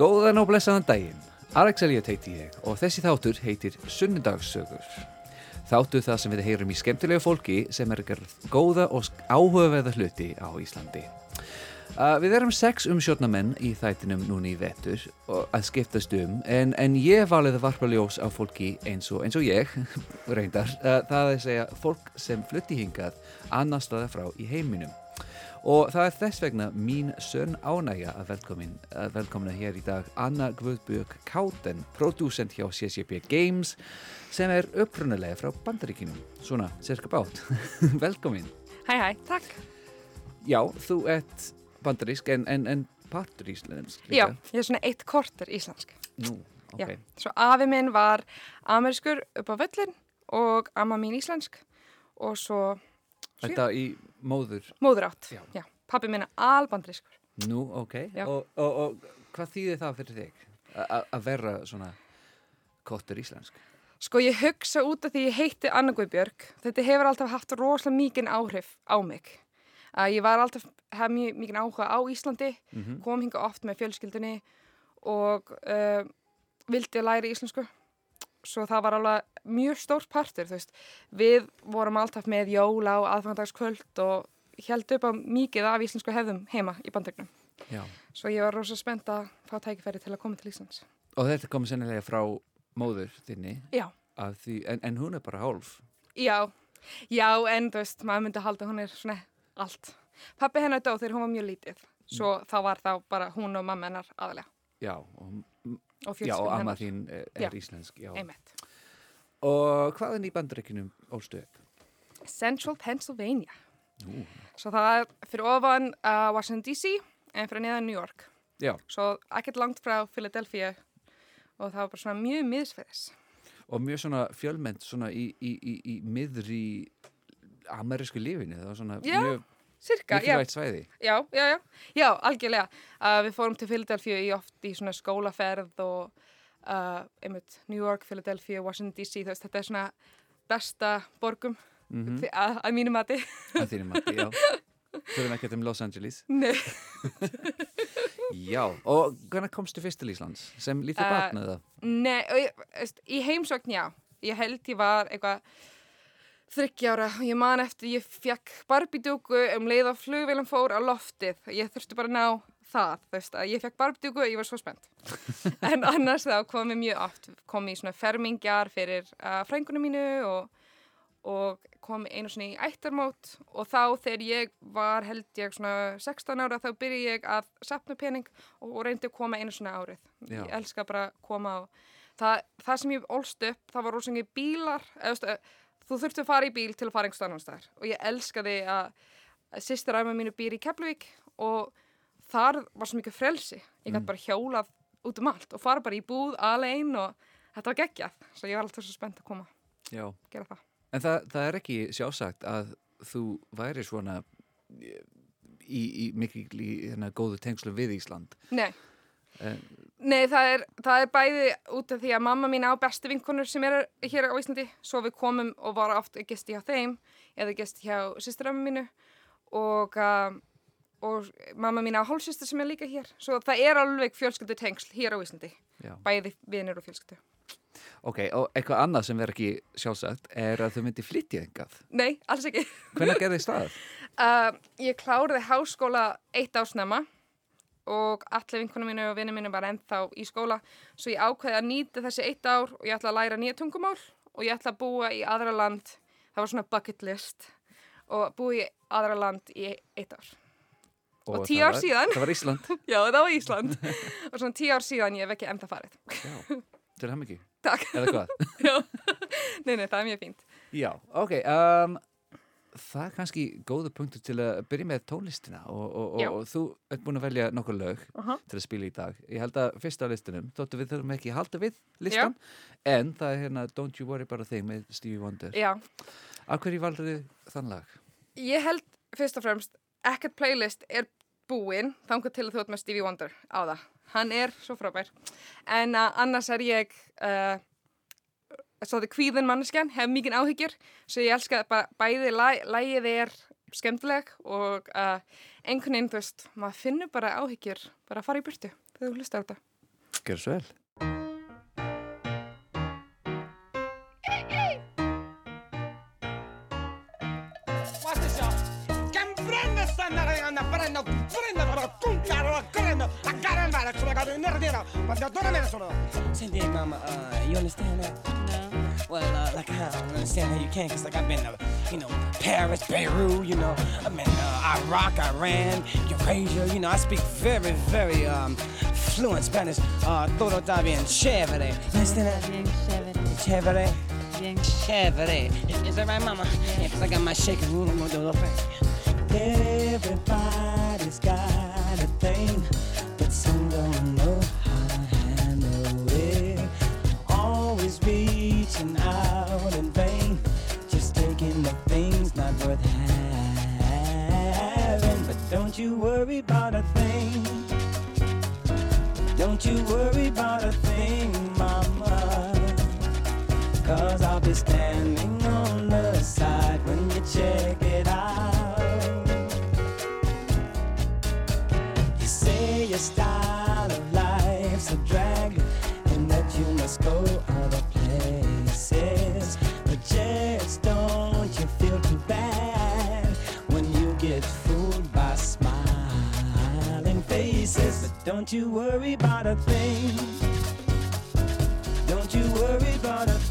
Góðan og blessaðan daginn. Alex Elliot heiti ég og þessi þáttur heitir Sunnudagssögur. Þáttur það sem við heyrum í skemmtilegu fólki sem er gerð góða og áhugaveða hluti á Íslandi. Uh, við erum sex umsjónamenn í þættinum núni í vettur að skiptast um en, en ég valið að varpa ljós á fólki eins og, eins og ég, reyndar, uh, það er að segja fólk sem flutti hingað annar staða frá í heiminum. Og það er þess vegna mín sönn ánægja að velkomin, að velkomna hér í dag Anna Guðbjörg Káten, prodúsent hjá CCP Games sem er upprunalega frá bandaríkinum, svona, cirka bát. Velkomin. Hæ, hæ, takk. Já, þú ert bandarísk en, en, en partur íslensk líka. Já, ég er svona eitt korter íslensk. Nú, ok. Já, svo afi minn var amerískur upp á völlin og amma mín íslensk og svo Þetta í móður. móður átt. Já. Já, pappi minn er albandrískur. Nú, ok. Og, og, og hvað þýðir það fyrir þig? Að vera svona kottur íslensk? Sko ég hugsa út af því ég heiti Anna Guðbjörg. Þetta hefur alltaf haft rosalega mikinn áhrif á mig. Að ég var alltaf, hef mjög mikinn áhuga á Íslandi, Mm kom hinga oft með fjölskyldunni og uh, vildi læra íslensku. Svo það var alveg mjög stór partur, þú veist. Við vorum alltaf með jóla og aðfangandagskvöld og held upp á mikið af íslensku hefðum heima í bandögnum. Svo ég var rosa spennt að fá tækifæri til að koma til Íslands. Og þetta kom sennilega frá móður þinni, Já. því, en, en hún er bara hálf. Já, já, en þú veist, maður myndi halda að hún er svona allt. Pappi hennar dó þegar hún var mjög lítið, svo þá var þá bara hún og mamma hennar aðalega Já, og, og já, og amma hennar. þín er, er Já. íslensk. Já. Einmitt. Og hvaðan í bandaríkinum ólstu upp? Central Pennsylvania. Nú, Svo það er fyrir ofan uh, Washington DC en fyrir neðan New York. já, Svo ekkert langt frá Philadelphia og það var bara svona mjög miðsferðis. og mjög svona fjölmennt svona í, í, í, í miðri amerísku lífinu, það var svona Já, mjög Cirka, já. mikilvægt svæði. Já, já, já, já, algjörlega. Uh, við fórum til Philadelphia í oft í svona skólaferð og uh, einmitt New York, Philadelphia, Washington DC, þú veist, þetta er svona besta borgum Mm mm. að, að mínu mati. Að þínum mati, já. Þurfum ekkert um Los Angeles. Nei, Já, og hvernig komstu fyrst til Íslands? Sem lítið Uh, barn eða? nei, og ég, veist, í heimsókn, já. Ég held ég var eitthvað þryggjára og ég man eftir, ég fekk barbidúku um leið og flugvélum fór á loftið. Ég þurfti bara að ná það, þú veist, að ég fekk barbidúku og ég var svo spennt. en annars þá kom ég mjög oft, kom ég í svona fermingjar fyrir uh, frængunum mínu og, og kom einu svona í ættarmót og þá þegar ég var held ég svona 16 ára þá byrja ég að sapna pening og, og reyndi að koma einu svona árið. Já. Ég elska bara að koma og það, það sem ég ólst upp, það var rosalega bílar, eða, þú þurfti að fara í bíl til að fara einhvers annars þar og ég elskaði að, sýstir æma mínu býr í Keflavík og þar var svo mikið frelsi. Ég gæti bara hjólað út um allt og fara bara í búð alein og þetta var geggjað. Svo ég var alltaf svo spennt að koma. Já. gera það. En það, það er ekki sjásagt að þú væri svona í, í mikil í hérna, góðu tengslu við Ísland. Nei, En, Nei það, er, það er bæði út af því að mamma mín á bestu vinkonur sem eru hér á Íslandi svo við komum og var oft gesti hjá þeim eða gesti hjá sýsturömmu mínu og, um, og mamma mín á hálfsýstur sem er líka hér svo það er alveg fjölskyldu tengsl hér á Íslandi já. bæði vinir og fjölskyldu Ok, og eitthvað annað sem verður ekki sjálfsagt er að þú myndi flytja engað. Nei, alls ekki Hvernig gerðist það? uh, Ég kláriði háskóla eitt ásnema og allir vinkunum mínu og vinnum mínu var ennþá í skóla svo ég ákveði að nýta þessi eitt ár og ég ætla að læra nýja tungumál og ég ætla að búa í aðra land það var svona bucket list og búa í aðra land í eitt ár Og tíu það ár var- síðan. Það var Ísland. Já, það var Ísland og svona tíu ár síðan ég hef ekki ennþá farið Já, til það mikið. Takk, Eða hvað? Nei, nei, það er mjög fínt Já, ok. Um, það er kannski góðu punktur til að byrja með tónlistina og, og, Já. og, og þú ert búin að velja nokkur lög Aha. til að spila í dag. Ég held að fyrst á listunum, þóttu við þurfum ekki að halda við listan, en það er hérna Don't You Worry About a Thing með Stevie Wonder. Já, Af hverju valdur þið þann lag? Ég held fyrst og fremst ekkert playlist er búinn þangar til að þú ert með Stevie Wonder á það. Hann er svo frábær. En uh, annars er ég uh, svo þið kvíðin manneskjan, hef mikið áhyggjur svo ég elska bara bæði læ, lægið er skemmtileg og uh, einhvern veginn, þú veist, maður finnur bara áhyggjur bara að fara í burtu þegar þú hlustar á þetta. Gjör svo vel. Watch this, y'all. Can prende stannare a prendo, prendo, cuncaro, a crendo, a carambare, sulla casa in nerdino, ma da dove me ne sono? Cindy, mama, uh, you understand that? No. Well, uh, like, I don't understand how you can, because, like, I've been to, you know, Paris, Beirut, you know, I've been uh, Iraq, Iran, Eurasia, you know, I speak very, very um, fluent Spanish. Uh, todo está bien chévere. You understand that? Bien chévere. Chévere. Bien Chévere. Is that right, mama? Yeah, because I got my shaking room, I'm gonna the thing. Everybody's got a thing, don't you worry about a thing. Don't you worry about a thing, don't you worry about a thing. Don't you worry about a thing,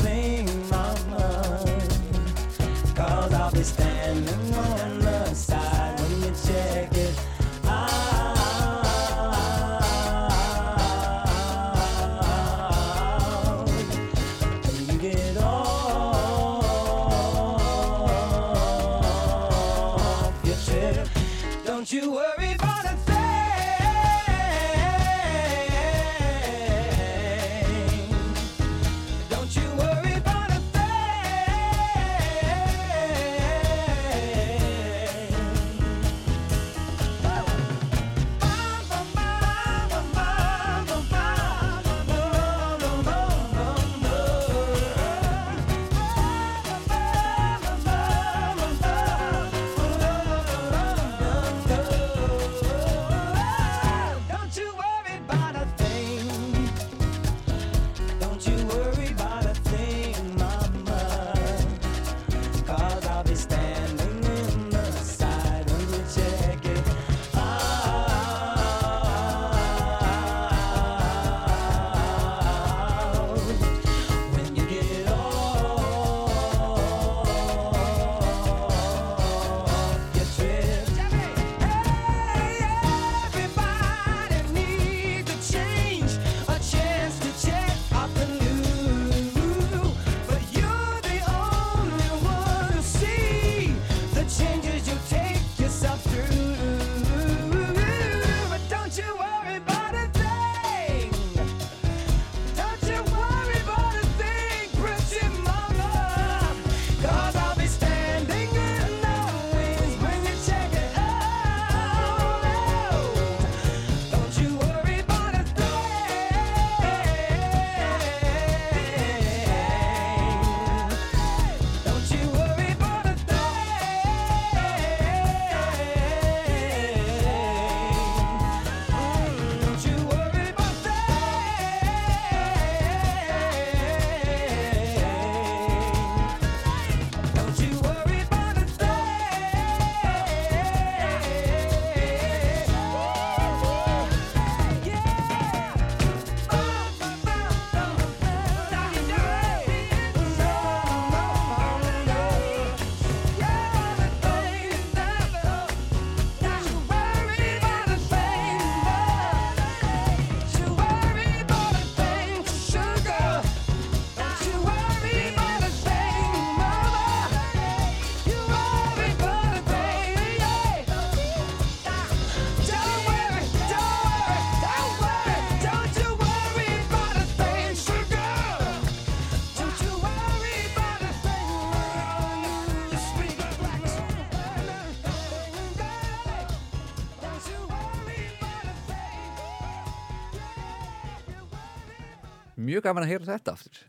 Mjög gaman að heyra þetta aftur.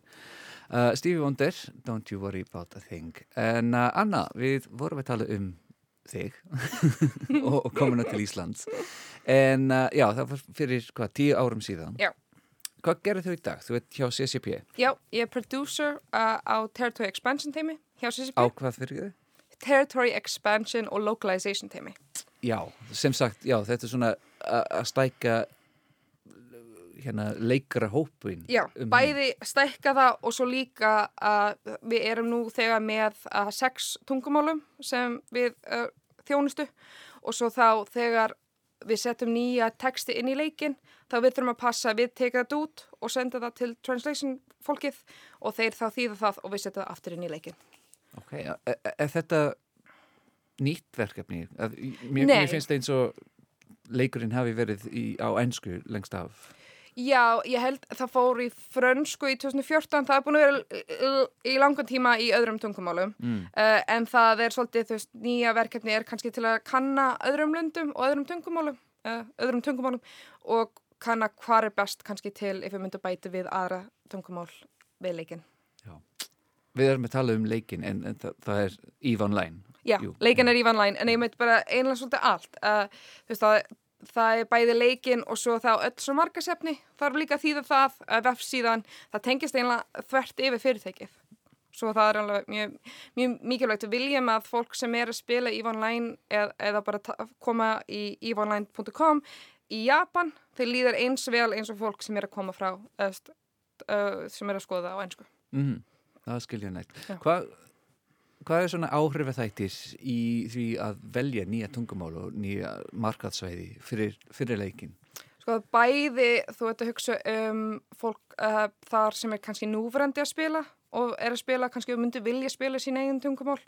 Uh, Stevie Wonder, Don't You Worry About A Thing. En uh, Anna, við vorum að tala um þig og, og komuna til Íslands. En uh, já, það var fyrir hvað, tíu árum síðan. Já. hvað gerir þú í dag? Þú ert hjá CCP Já, ég er producer uh, á Territory Expansion teimi hjá CCP. á hvað fyrir þau? Territory Expansion og Localization teimi. Já, sem sagt, já, þetta er svona a- að stæka hérna leikara hópin Já, um bæði stækka það og svo líka að við erum nú þegar með sex tungumálum sem við uh, þjónustu og svo þá þegar við setjum nýja texti inn í leikin þá við þurfum að passa að við teka þetta út og senda það til translation fólkið og þeir þá þýða það og við setja það aftur inn í leikin. Ok, er, er- er þetta nýtt verkefni? Að, mér, mér finnst eins og leikurinn hafi verið í, á ennsku lengst af Já, ég held það fór í frönsku í 2014, það er búin að vera í- langan tíma í öðrum tungumálum mm. uh, en það er svolítið, þú veist, nýja verkefni er kannski til að kanna öðrum löndum og öðrum tungumálum, uh, öðrum tungumálum og kanna hvað er best kannski til ef við myndum bæti við aðra tungumál við leikin. Við erum að tala um leikin en, en það, það er Online Já, Jú. leikin er Online en ég mynd bara einlega svolítið allt. Uh, þú veist, það, það er bæði leikin og svo þá öll svo markasefni. Er líka að þýða það, uh, vefsíðan, það tengist einlega þvert yfir fyrirtækið. Svo það er alveg mjög, mjög mikilvægt. Við viljum að fólk sem er að spila Eve Online eð, eða bara koma í eveonline.com í Japan, þeir líðar eins vel eins og fólk sem er að koma frá, uh, sem er að skoða á einsku. mm. Það skilja nægt Já. Hvað Hvað er svona áhrifa þættir í því að velja nýja tungumál og nýja markaðsvæði fyrir, fyrir leikin? Sko bæði þú ert að hugsa um fólk uh, þar sem er kannski núverandi að spila og er að spila, kannski myndi vilja spila sín eigin tungumál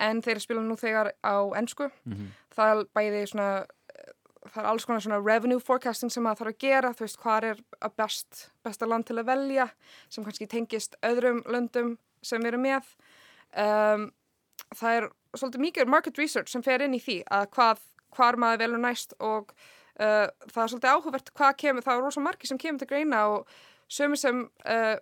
en þeir eru spila nú þegar á ennsku. Mhm. Það er bæði svona, eh, það er alls konar svona revenue forecasting sem maður þarf að gera, þú veist hvað er best, besta land til að velja sem kannski tengist öðrum löndum sem erum með. Um, það er svolítið mikið market research sem fer inn í því að hvað, hvar maður velur næst og uh, það er svolítið áhugavert hvað kemur, það er rosa margir sem kemur til greina og sömur sem, uh,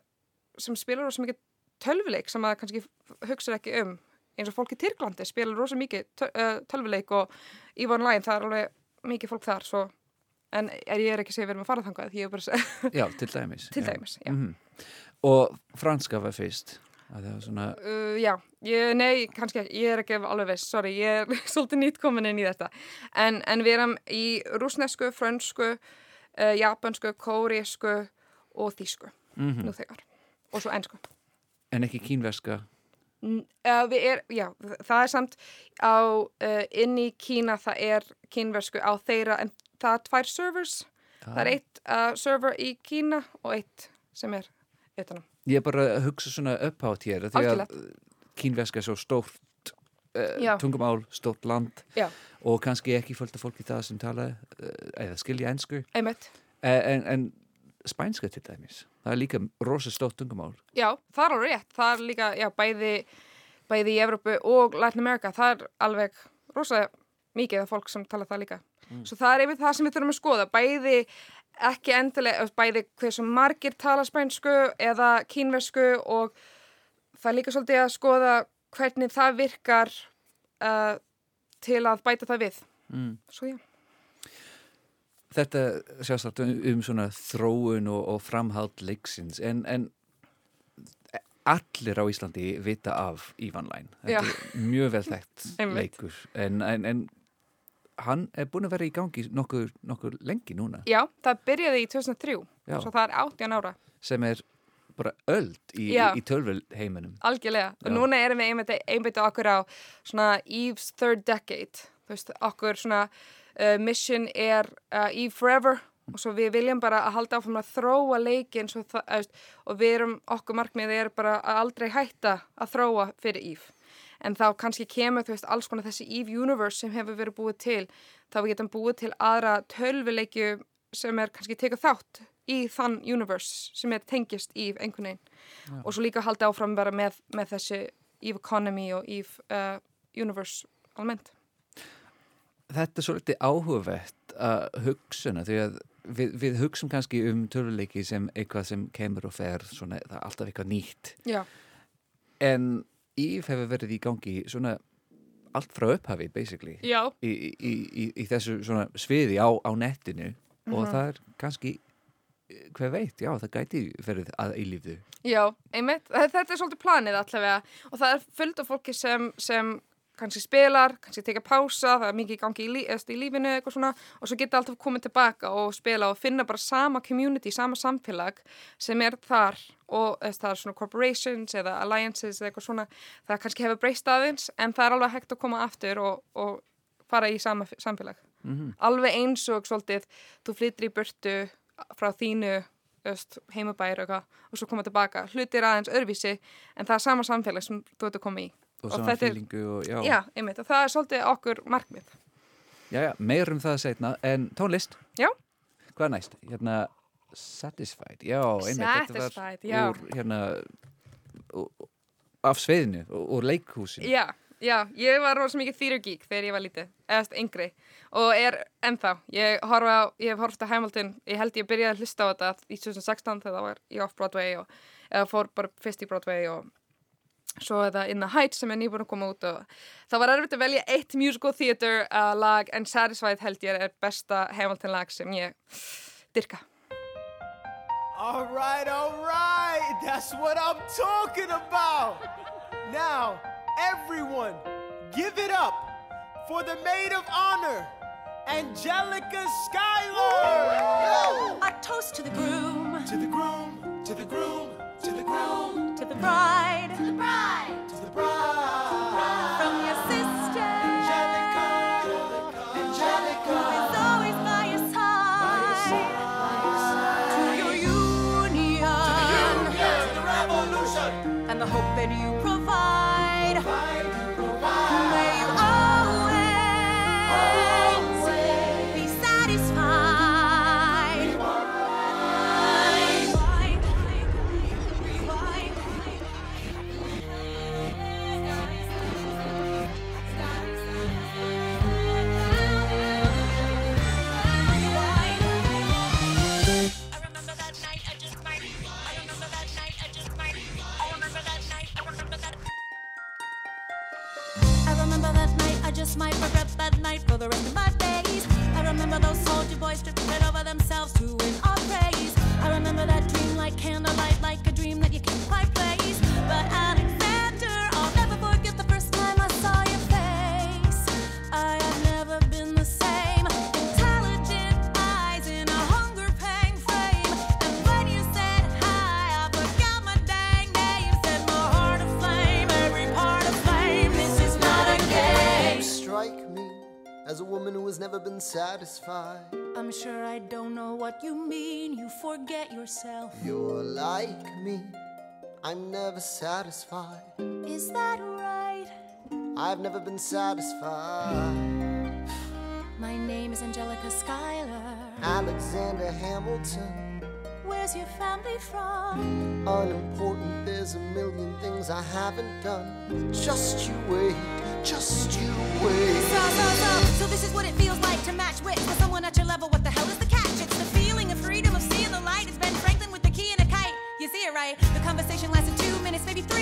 sem spilar rosa mikið tölvuleik sem maður kannski hugsa ekki um eins og fólk í Tyrklandi spilar rosa mikið töl, tölvuleik og EVE Online, það er alveg mikið fólk þar svo, en er, ég er ekki að segja við erum að fara þangað, ég er bara að segja Já, til dæmis. til já. dæmis, já. Mhm. Og franska var fyrst. Að Það var svona, Uh, já, ég, nei, kannski ekki, ég er ekki alveg viss, sorry, ég er svolítið nýtt komin inn í þetta. En, en við erum í rúsnesku, frönsku, uh, japansku, kóriesku og þýsku mm nú þegar. Og svo ennsku. en ekki kínverska. N- Uh, við er, já, það er samt á, uh, inn í Kína, það er kínversku á þeirra, en það er tvær servers. Það er eitt uh, server í Kína og eitt sem er utanum. Ég er bara að hugsa svona upphátt hér því að kínverska er svo stórt uh, tungumál, stórt land Já. og kannski ekki fullt af fólki það sem tala uh, eða skilja ennsku Einmitt. en, en spænska til dæmis það er líka rosa stórt tungumál Já, það er alveg rétt. Það er líka, já, bæði, bæði í Evrópu og Latin America. Það er alveg rosa mikið af fólk sem tala það líka. Svo það er einmitt það sem við þurfum að skoða. Bæði ekki endilega, bæði hversu margir tala spænsku eða kínversku og það er líka svolítið að skoða hvernig það virkar uh, til að bæta það við. mm. Svo já. Þetta sjástætt um, um svona þróun og, og framhald leiksins en, en allir á Íslandi vita af Ivan Læn. Þetta Já. er mjög vel þekkt leikur en, en, en hann er búin að vera í gangi nokkur, nokkur lengi núna Já, það byrjaði í 2003, Já. svo það er 18 ára. sem er bara öld í, í, tölvulheiminum. Algjörlega. Já. Og núna erum við einmitt einbyttu okkur á svona Eve's Third Decade. Þú veist, okkur svona uh, mission er uh, Eve Forever og svo við viljum bara að halda áfram að þróa leikin svo það, og við erum, okkur markmiðið er bara að aldrei hætta að þróa fyrir Eve. En þá kannski kemur, þú veist, alls konar þessi Eve Universe sem hefur verið búið til. Þá við getum búið til aðra tölvuleikju sem er kannski tekið þátt í þann universe sem er tengist Eve einhvern veginn og svo líka halda áfram bara með, með þessi Eve Economy og Eve uh, Universe almennt. Þetta er svolítið áhugavert að hugsuna því að við, við hugsum kannski um tölvuleiki sem eitthvað sem kemur og fer svona, það er alltaf eitthvað nýtt Já. en Eve hefur verið í gangi svona allt frá upphafi basically í, í, í, í þessu svona sviði á, á netinu og Mhm. það er kannski hver veit, já, það gæti verið að eilífðu. Já, einmitt. Þetta er svolítið planið allavega og það er fullt af fólki sem, sem kannski spilar, kannski teka pása, það er mikið gangi í, í lífinu eitthvað svona og svo geta alltaf komið tilbaka og spila og finna bara sama community, sama samfélag sem er þar og það er svona corporations eða alliances eða eitthvað svona, það kannski hefur breyst aðeins en það er alveg hægt að koma aftur og, og fara í sama samfélag. Alveg eins og svolítið, þú flyttir í burtu frá þínu heimabæri og, og svo koma tilbaka. Hlutir aðeins öðruvísi en það er sama samfélag sem þú ert að koma í. Og Og sama þetta er- fílingu og já. Já, einmitt, og það er svolítið okkur markmið. Já, já, meir um það setna, en tónlist, Já, hvað er næst? Hérna, Satisfied, já, einmitt, Satisfied, já. úr, hérna, úr, af sveiðinu, úr, leikhúsinu. já, já, ég var rosa mikið geek þegar ég var lítið, eðast yngri og er ennþá. Ég, horfa á, ég hef horft á Hamilton, ég held ég byrjaði að hlusta á þetta í 2016 þegar það var í Off-Broadway og eða fór bara fyrst í Broadway og svo er það In the Heights sem er nýbúin að koma út og það var erfitt að velja eitt musical theater uh, lag en Satisfied held ég er besta Hamilton lag sem ég dyrka. All right, all right. That's what I'm talking about. Now, everyone, give it up for the maid of honor, Angelica Schuyler. A toast to the groom, satisfied. I'm sure I don't know what you mean. You forget yourself. You're like me, I'm never satisfied. Is that right? I've never been satisfied. My name is Angelica Schuyler. Alexander Hamilton, Where's your family from? unimportant, there's a million things I haven't done. Just you wait, just you wait. So, so, so, so this is what it feels like to match wits with someone at your level. What the hell is the catch? It's the feeling of freedom of seeing the light. It's Ben Franklin with the key and a kite. You see it right? The conversation lasted two minutes, maybe three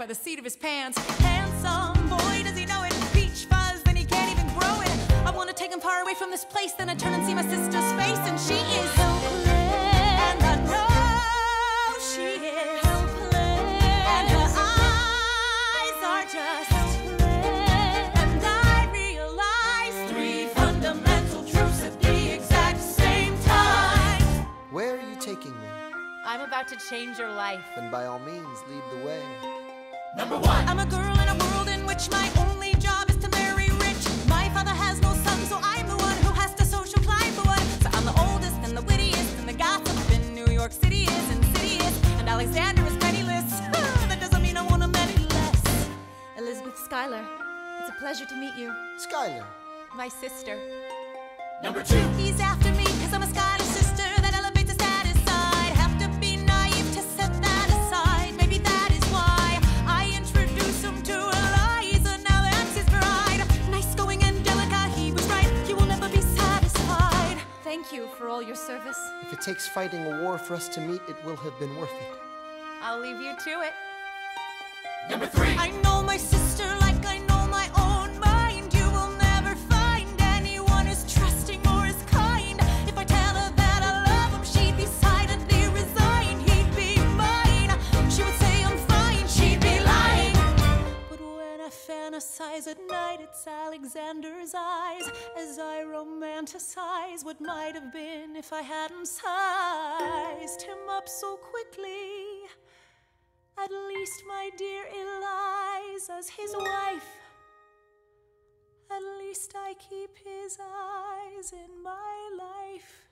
by the seat of his pants. Handsome boy, does he know it? Peach fuzz, and he can't even grow it. I wanna take him far away from this place. Then I turn and see my sister's face, and she is helpless. And I know she is helpless. And her eyes are just helpless. And I realize three fundamental truths at the exact same time. Where are you taking me? I'm about to change your life. Then by all means, lead the way. I'm a girl in a world in which my only job is to marry rich. My father has no son, so I'm the one who has to social climb the one. So I'm the oldest and the wittiest, and the gossip in New York City is insidious. And Alexander is penniless. that doesn't mean I want him any less. Elizabeth Schuyler, it's a pleasure to meet you. Schuyler. My sister. Number two. He's after me because I'm a Schuyler Thank you for all your service. if it takes fighting a war for us to meet, it will have been worth it. I'll leave you to it. Number three. I know my sister fantasize at night, it's Alexander's eyes as I romanticize what might have been if I hadn't sized him up so quickly. At least, my dear Eliza's his wife. At least I keep his eyes in my life.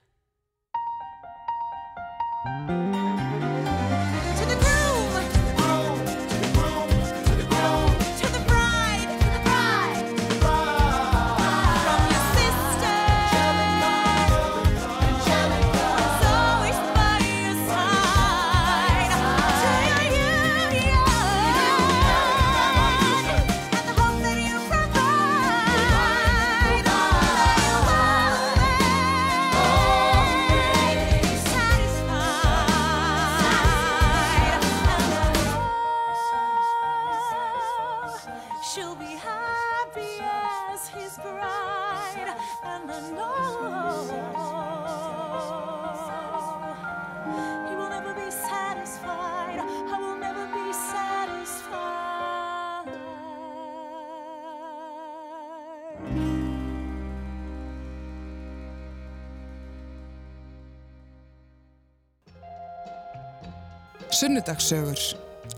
Sunnudagssögur.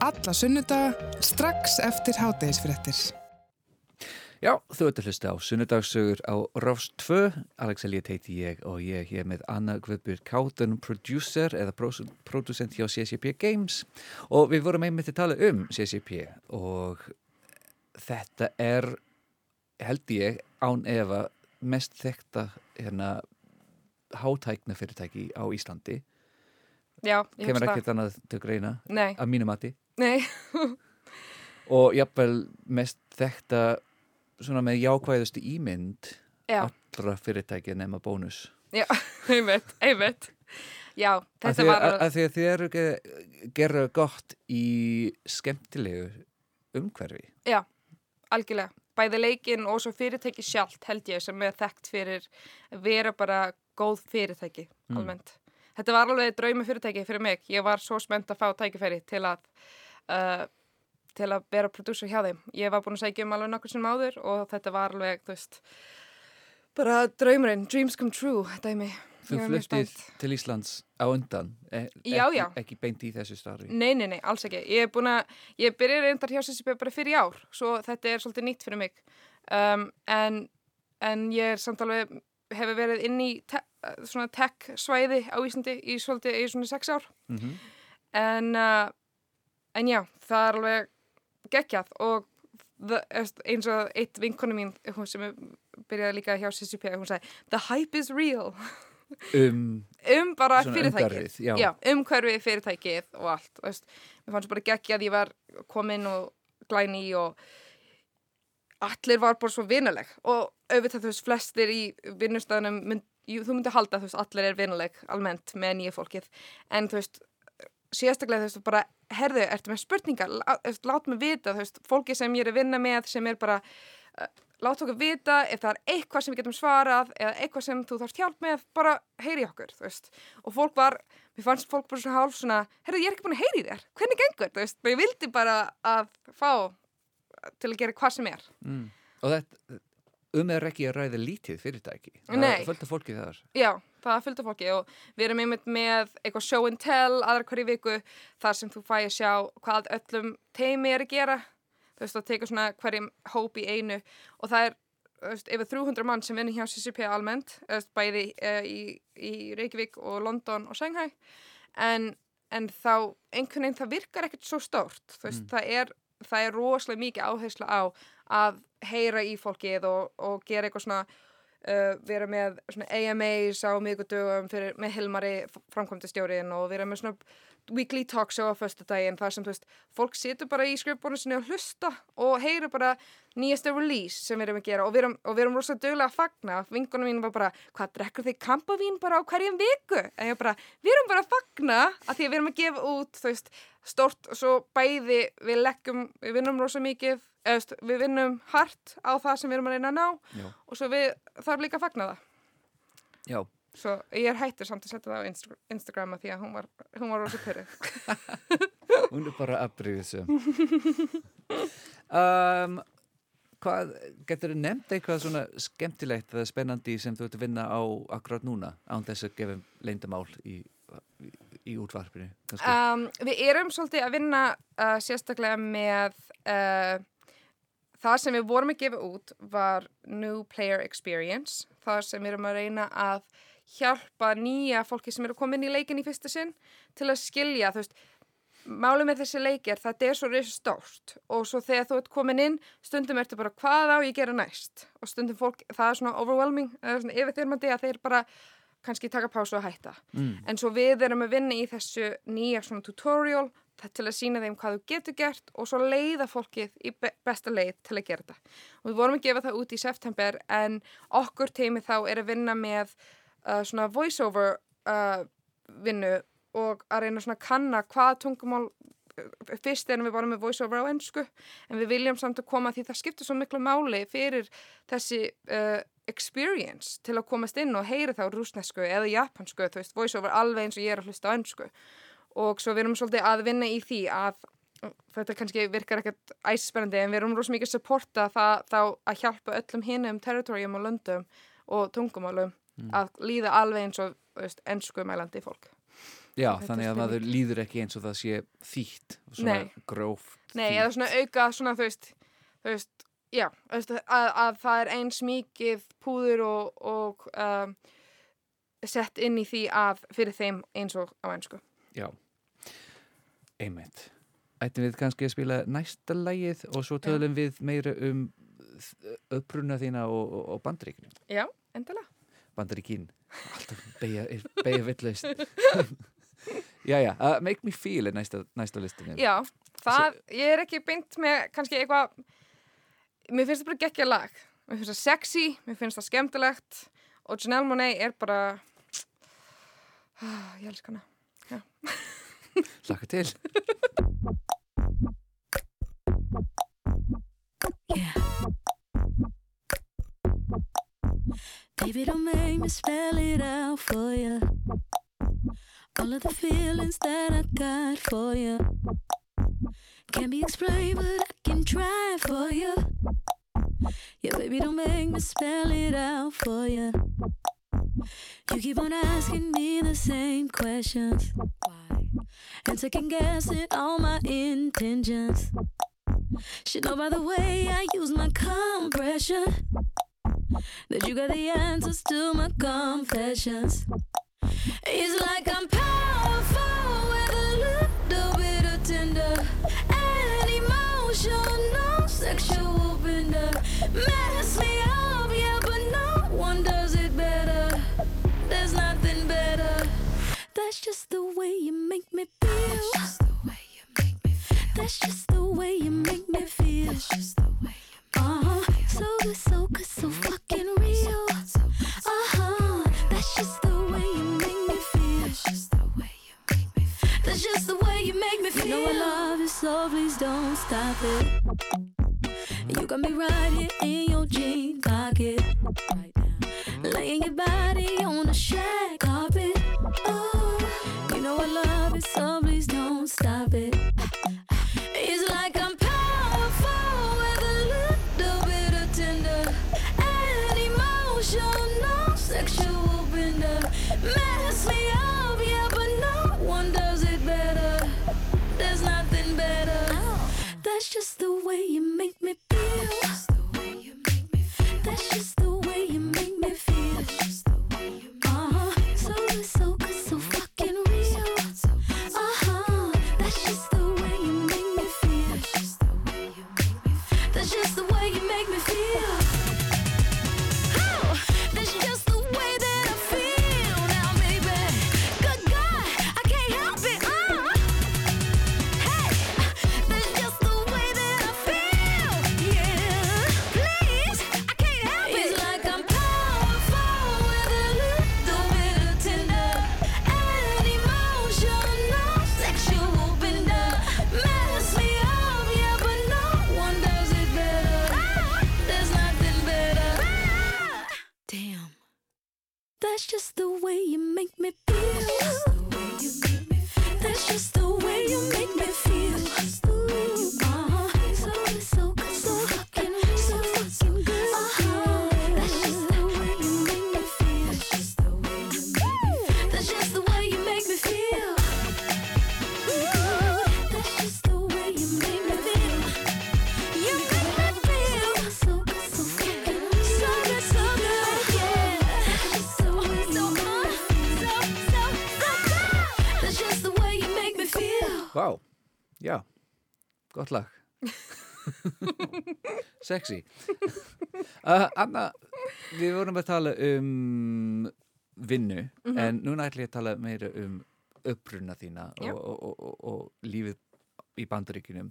Alla sunnudaga strax eftir hátegisfréttir. Já, þú ert að hlusta á Sunnudagssögur á Rás 2. Alex Elliot heiti ég og ég er hér með Anna Guðbjörg Káten, producer eða producent hjá CCP Games og við vorum einmitt að tala um CCP og þetta er, held ég, án efa mest þekta hérna hátækna fyrirtæki á Íslandi. Já, Kemur hugsa það. ekkert annað til greina Nei, að mínu mati. nei, og jafnvel mest þekta svona með jákvæðustu ímynd já, allra fyrirtækja nema bónus já, einmitt, einmitt. Já, þetta var að, að því að þið eru gera gott í skemmtilegu umhverfi Já, algjörlega. Bæði leikinn og svo fyrirtæki sjálft held ég sem er þekkt fyrir vera bara góð fyrirtæki almennt. Þetta var alveg draumi fyrirtæki fyrir mig. Ég var svo spennt að fá tækifæri til að, uh, til að vera prodúsur hjá þeim. Ég var búin að segja um alveg nokkur sem áður og þetta var alveg, þú veist, bara draumurinn, dreams come true, dæmi. Þú fluttið til Íslands á undan e Já, ekki, já. ekki beint í þessu starfi Nei, nei, nei, alls ekki. Ég er búin að, ég byrja reyndar hjá CCP bara fyrir ár, svo þetta er svolítið nýtt fyrir mig. Um, en, en ég er samt alveg, hefur verið inn í te svona tech svæði á Íslandi í svolítið, í svona sex ár. Mhm. En, uh, en já, það er alveg geggjað og the, eins og eitt vinkonu mín sem byrjaði líka hjá CCP, hún sagði, the hype is real. um, um bara fyrirtækið já. já, umhverfið fyrirtækið og allt þú veist, mér fannst bara geggja að ég var komin og glæni og allir var bara svo vinaleg og auðvitað þú veist, flestir í vinnustæðunum mynd, þú myndi halda þú veist, allir er vinaleg almennt með nýja fólkið. En þú veist, sérstaklega þú veist, bara herðu, ertu með spurningar? Lát mig vita, þú veist, fólki sem ég er að vinna með sem er bara uh, lát okkur vita ef það er eitthvað sem við getum svarað eða eitthvað sem þú þarfst hjálp með bara heyri okkur, þú veist. Og fólk var, mér fannst fólk bara svona hálf svona herru, ég er ekki búin að heyri þér, hvernig gengur, þú veist til að gera hvað sem er. Mm. og þetta um er ekki að ræða lítið fyrirtæki. Nei. Fölta fólki þar. Já, það af fólki og við erum einmitt með eitthvað show and tell aðra hverju viku þar sem þú fæ að sjá hvað öllum teimi er að gera. Þú veist, það tekur svona hverjum hóp í einu og það er yfir 300 mann sem vinnir hjá CCP almennt bæði uh, í, í Reykjavík og London og Shanghai. En, en þá einhvern veginn það virkar ekkert svo stórt. Þú veist, það er það er rosalega mikið áherslu á að heyra í fólkið og, og gera eitthvað svona uh, vera með svona AMAs á miðgudögum fyrir, með Hilmari framkvæmdastjórin og vera með svona weekly talk show á föstu daginn þar sem þú veist, fólk situr bara í skrifbónu sinni og hlusta og heyra bara nýjasta release sem við erum að gera og við erum, og við erum rosa duglega að fagna. Vingunum mín var bara, hvað drekkur þið kampavín bara á hverjum viku? En ég bara, við erum bara að fagna að því að við erum að gefa út þú veist, stórt og svo bæði við leggjum, við vinnum rosa mikið eða, veist, við vinnum hart á það sem við erum að reyna að ná Já. og svo við þarf líka að fagna það. Já, svo ég er hættur samt að setja það á Insta Instagrama því að hún var, hún var rosa pyrrið hún er bara afbríðisum. um, hvað, getur þú nefnt eitthvað svona skemmtilegt eða spennandi sem þú ert að vinna á akkurat núna án þess að gefa leyndamál í, í, í útvarpinu? um, Við erum svolítið að vinna uh, sérstaklega með uh, það sem við vorum að gefa út var New Player Experience það sem við erum að reyna að hjálpa nýja fólki sem eru komin í leikin í fyrsta sinn til að skilja þú veist, málið með þessi leikir það er svo reysa stórt og svo þegar þú ert komin inn stundum ertu bara hvað á ég gera næst og stundum fólk, það er svona overwhelming eða svona yfirþyrmandi að þeir bara kannski taka pásu og hætta Mm. en svo við erum að vinna í þessu nýja svona tutorial það til að sína þeim hvað þú getur gert og svo leiða fólkið í be besta leið til að gera þetta. Og við vorum að gefa það út í september en okkur teimi þá er að vinna með uh, svona voiceover uh, vinnu og að reyna svona að kanna hvað tungumál uh, fyrst erum við bara með voiceover á ennsku en við viljum samt að koma því það skiptir svo miklu máli fyrir þessi uh, experience til að komast inn og heyri þá rúsnesku eða japansku, þú veist, voiceover alveg eins og ég er að hlusta á ennsku og svo við erum svolítið að vinna í því að þetta kannski virkar ekkert æsspennandi en við erum rosa mikið að supporta það þá að hjálpa öllum hinum territorium og löndum og tungumálum að líða alveg eins og þú veist, ennsku mælandi fólk. Já, þetta þannig að maður líður ekki eins og það sé þýtt svona Nei. gróft. Nei, eða svona auka svona þú veist, þú veist já, að, að það er eins mikið púður og, og um, sett inn í því að fyrir þeim eins og á ennsku. Já, einmitt. Ættum við kannski að spila næsta lagið og svo tölum við meira um uppruna þína og, og, og bandaríkinu. Já, endilega. Bandaríkin, alltaf beigja, beigja vittlaust. Jæja, uh, Make Me Feel er næsta, næsta listinu. Já, það, ég er ekki beint með kannski eitthvað, mér finnst það bara geggja lag. Mér finnst það sexy, mér finnst það skemmtilegt og Janelle Monáe er bara, ah, ég elsk hana. Laka til. Baby, don't make me spell it out for you. All of the feelings that I got for you can't be explained, but I can try for you. Yeah, baby, don't make me spell it out for you. You keep on asking me the same questions. Why? And second guessing all my intentions. Should know by the way I use my compression that you got the answers to my confessions. It's like I'm powerful with a little bit of tender and emotional, no sexual bender. Mess me up, yeah, but no one does it better. There's nothing better. That's just the way you make me feel. That's just the way you make me feel. That's just the way you make me feel. That's just the way you uh-huh. So good, so good, so fucking real. Uh-huh. That's just the way you make me feel. That's just the way you make me feel. That's just the way you make me feel. You know I love you, so please don't stop it. You got me right here in your jean pocket. Right now. Laying your body on the shag carpet. Oh, you know I love it, so please don't stop it. It's like Sexy. Uh, Anna, við vorum að tala um vinnu Mhm. en núna ætlum ég að tala meira um uppruna þína og, og, og, og lífið í bandaríkinum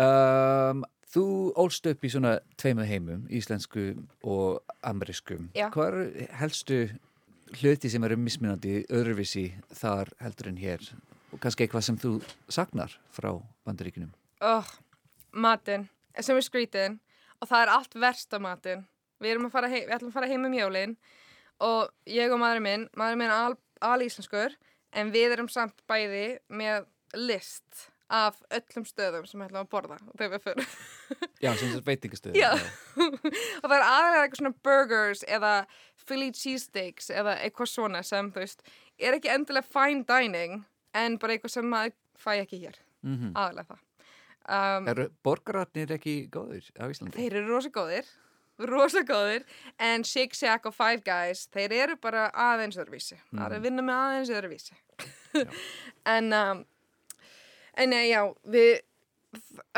um, Þú ólst upp í svona tveimur heimum, íslensku og amerískum eru helstu hluti sem eru mismunandi öðruvísi þar heldur en hér? Og kannski eitthvað sem þú saknar frá bandaríkinum oh, Matin, sem er skrítin og það er allt verst á matin Við erum að fara heim, við ætlum að fara heim um jólin og ég og maðurinn minn maðurinn minn er al, alíslenskur en við erum samt bæði með list af öllum stöðum sem við ætlum að borða þegar við fyrir Já, sem þetta veitingastöð Já. og það er aðlega eitthvað svona burgers eða Philly cheesesteaks eða eitthvað svona sem þú veist er ekki endilega fine dining en bara eitthvað sem maður fæ ekki hér. Mhm. aðlega það um, Eru borgararnir ekki góður á Íslandi? þeir eru rosa góðir rosa góðir en Shake Shack og Five Guys þeir eru bara aðeins öðruvísi. Það er að vinna með aðeins öðruvísi. En um, en nei, já við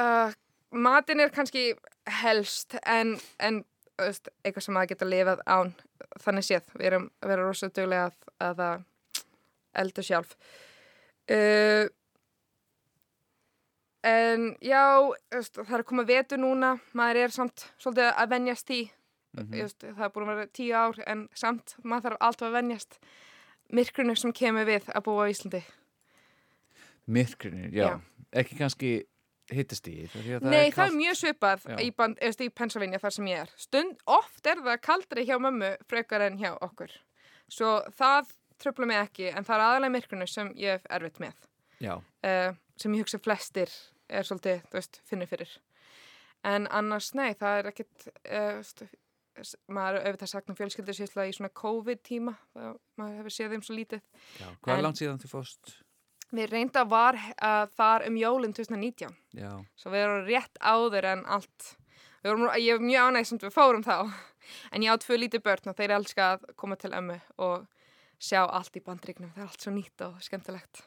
uh, matin er kannski helst en, en veist, eitthvað sem maður geta lifað án þannig séð, við erum að vera rosa duglega að, að að elda sjálf. Uh, en já veist, það er að koma vetur núna maður er samt svolítið að venjast því Mhm. Þú veist, það er búin að vera tíu ár en samt maður þarf alltaf að venjast myrkrunu sem kemur við að búa á Íslandi Myrkrinu, já. Já. Ekki kannski hittast í það Nei, það er mjög svipað Já. í, í Pennsylvania þar sem ég er. Stund, oft er það kaldri hjá mömmu frekar en hjá okkur. Svo það tröfla mig ekki, en það er aðalega myrkrunu sem ég hef erfitt með. Já, Uh, sem ég hugsa flestir er svolítið, þú veist, finnir fyrir. En annars, nei, það er ekkit, uh, maður auðvitað sagt um fjölskyldur sýsla í svona COVID-tíma, það maður hefur séð þeim svo lítið. já. Hvað er langt síðan þú fórst? Við reynda var uh, þar um jólinn 2019. Já, Svo við erum rétt áður en allt. Vorum, ég er mjög ánægð sem við fórum þá. En ég á tvö lítið börn og þeir elska að koma til ömmu og sjá allt í bandríknum. Það er allt svo nýtt og skemmtilegt.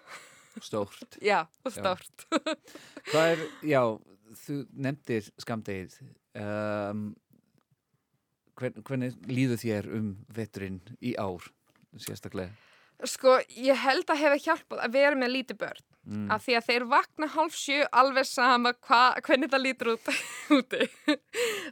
Stórt. Já, stórt. Hvað er, já, þú nefndir skamdegið. Um, hvern, hvernig líður þér um veturinn í ár, sérstaklega? Sko, ég held að hefði hjálpað að vera með lítið börn. Mm. Af því að þeir vakna hálf sjö alveg sama hva, hvernig það lítur út úti.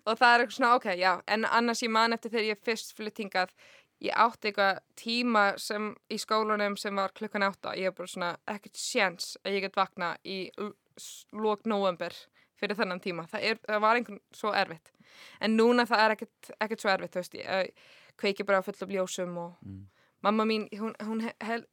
og það er eitthvað svona, ok, já. En annars ég man eftir þegar ég fyrst flytt hingað, ég átti eitthvað tíma sem í skólanum sem var klukkan átta. Ég er bara svona, ekkert séns að ég get vakna í l- s- lok november fyrir þennan tíma. Það, er, það var einhvern svo erfitt. En núna það er ekkert, ekkert svo erfitt, þú veist, ég kveiki bara á fullum ljósum og mamma mín, hún, hún, hel,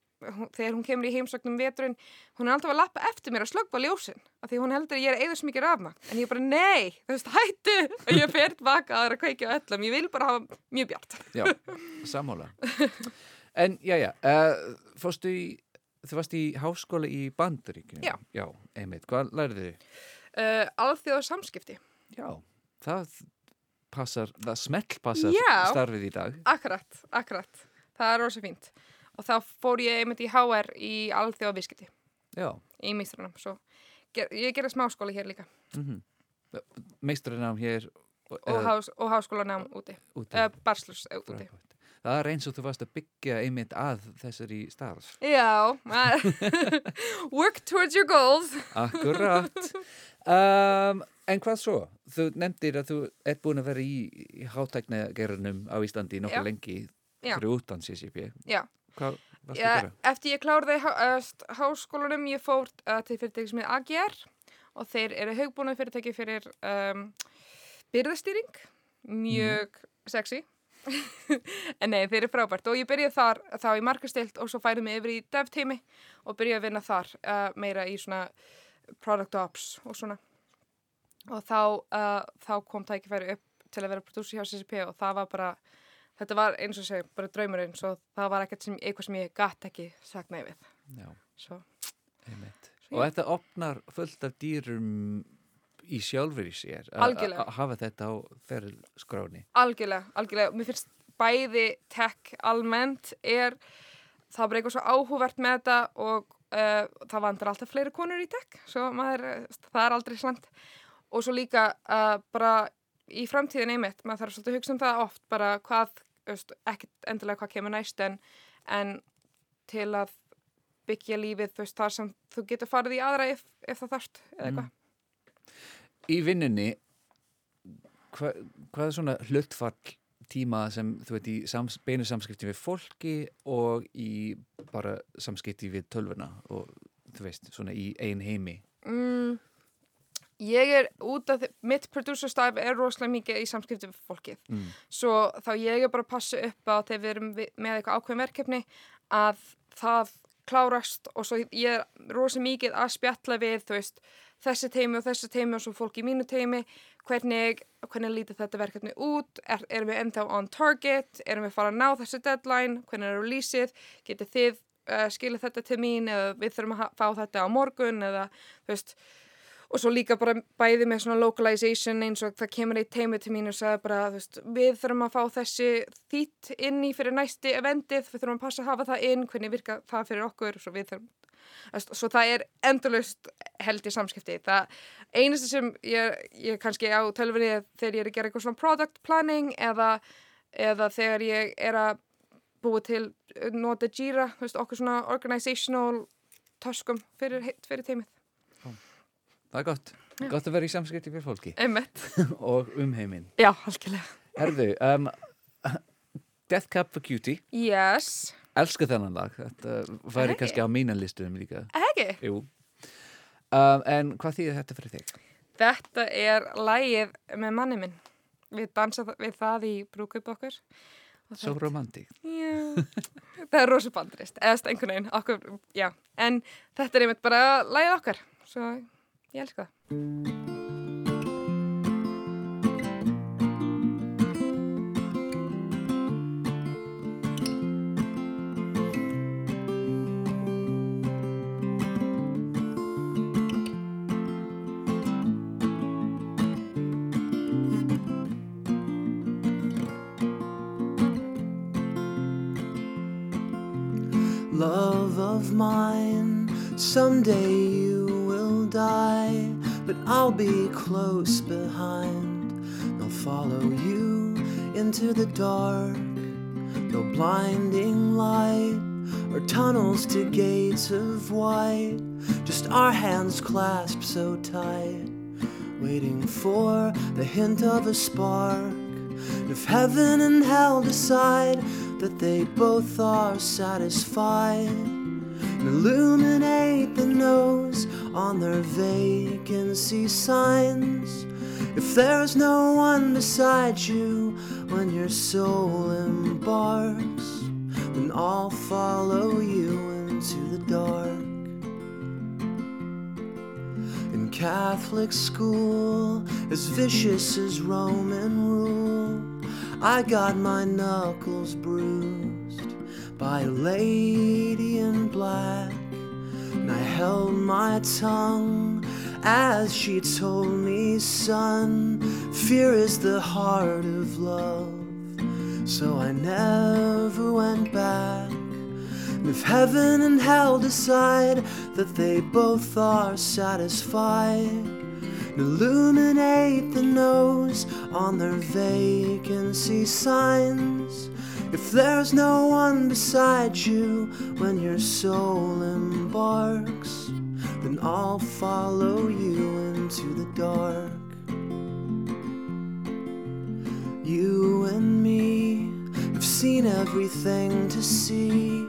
þegar hún kemur í heimsögnum veturinn, hún er alltaf að lappa eftir mér að slöggva ljósin, af því hún heldur að ég er eða svo mikið rafmagn, en ég bara, nei, þú veist, hættu, og ég fer tilbaka að það er að kveikja á öllum, ég vil bara hafa mjög bjart. Já, sammála. En, já, já, uh, fórstu í, þú varst í háskóla í Bandaríkjum? Já. Já, einmitt, hvað lærið þið? Uh, Alþjóða samskipti, Já, það passar, það smell passar starfið í dag. akkurat, akkurat, það er rosa fínt. Og þá fór ég einmitt í HR í Alþjóða viðskipti, Já, í ger, ég gerði smáskóla hér líka, mm meisturinn hér og, eða hás, og háskólanám úti, úti. uh, barslurs úti. Frábært. Það er eins og þú varst að byggja einmitt að þessari starf. Já, work towards your goals. Akkurat. Um, en hvað svo? Þú nefndir að þú ert búin að vera í, í hátæknagerunum á Íslandi nokkuð lengi fyrir utan CCP. Já. Hvað varst að Já, gera? eftir ég kláraði há, uh, háskólanum, ég fór uh, til fyrirtæki sem er AGR og þeir eru haugbúna fyrirtæki fyrir um, byrðastýring, mjög sexy. en nei, þeir eru frábært og ég byrjaði þar þá í markastilt og svo færið mig yfir í dev teimi og byrjaði að vinna þar uh, meira í svona product ops og svona og þá, uh, þá kom tækifæri upp til að vera prodúsi hjá CCP og það var bara þetta var eins og segi, bara draumurinn svo það var ekkert sem, eitthvað sem ég gatt ekki nei við svo. Svo Og þetta opnar fullt af dýrum í sjálfur í sér að- hafa þetta á ferilskráni. algjörlega, algjörlega mér finnst bæði tech almennt er það bara eitthvað svo áhugavert með þetta og uh, það vantar alltaf fleiri konur í tech, svo maður, það er aldrei slant. Og svo líka uh, bara í framtíðin einmitt, maður þarf svolítið að hugsa um það oft, bara hvað, ekkert endilega hvað kemur næst en, en til að byggja lífið, þú veist, þar sem þú getur farið í aðra ef, ef það þarft eða eitthvað. Í vinnunni, hva, hvað er svona hlutfall tíma sem þú veit í sams, beinu samskipti við fólki og í bara samskipti við tölvuna og þú veist, svona í ein heimi? Mm, ég er út af, því- mitt producer staff er rosalega mikið í samskipti við fólkið. Mm. Svo þá ég er bara að passa upp á þegar við erum vi- með eitthvað ákveðin verkefni að það klárast og svo ég er rosalega mikið að spjalla við, þú veist, þessi teimi og þessi teimi og svo fólk í mínu teimi, hvernig, hvernig lítið þetta verkefni út, er, erum við ennþá on target, erum við fara að ná þessi deadline, hvernig er releaseið, getið þið uh, skilið þetta til mín eða við þurfum að fá þetta á morgun eða, þú veist, og svo líka bara bæði með svona localization eins og það kemur eitt teimi til mín og sagði bara, veist, við þurfum að fá þessi þýtt inn í fyrir næsti eventið, við þurfum að passa að hafa það inn, hvernig virka það fyrir okkur, svo þurfum, veist, svo það er endurlust held í samskipti. Það einasta sem ég, ég kannski á tölfunni er þegar ég er að gera eitthvað svona product planning eða, eða þegar ég er að búa til, nota Jira, veist, okkur svona organizational töskum fyrir, fyrir teimið. Það er gott. Gott að vera í samskipti við fólki og um heiminn. Já, algjörlega. Herðu, um, Death Cab for Cutie, Yes. elska þennan lag. Þetta væri kannski á mínan listum líka. Ekki? Jú. Um, en hvað þýðir þetta fyrir þig? Þetta er lægið með manni minn. Við dansa við það í brúkup okkur. Svo romantík. Já, það er rosa bandrist, eða einhvern veginn, okkur, já. En þetta er einmitt bara lægið okkar, svo ég elska það. Love of mine, someday I'll be close behind. They'll follow you into the dark, no blinding light or tunnels to gates of white, just our hands clasped so tight, waiting for the hint of a spark. If heaven and hell decide that they both are satisfied, illuminate the nose on their vacancy signs. If there's no one beside you when your soul embarks, then I'll follow you into the dark. In Catholic school, as vicious as Roman rule, I got my knuckles bruised by a lady in black. And I held my tongue as she told me, son, fear is the heart of love. So I never went back. And if heaven and hell decide that they both are satisfied, illuminate the nose on their vacancy signs. If there's no one beside you when your soul embarks, then I'll follow you into the dark. You and me have seen everything to see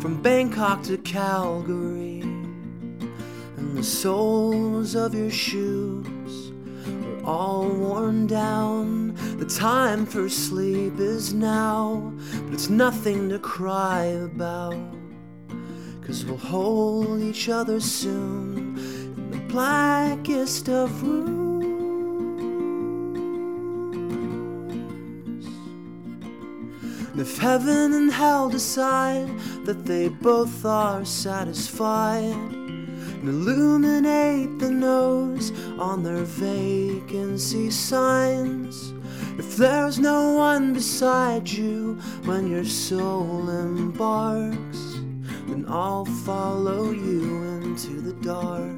from Bangkok to Calgary, and the soles of your shoes are all worn down. The time for sleep is now, but it's nothing to cry about. Cause we'll hold each other soon in the blackest of rooms. If heaven and hell decide that they both are satisfied, and illuminate the nose on their vacancy signs. If there's no one beside you when your soul embarks, then I'll follow you into the dark.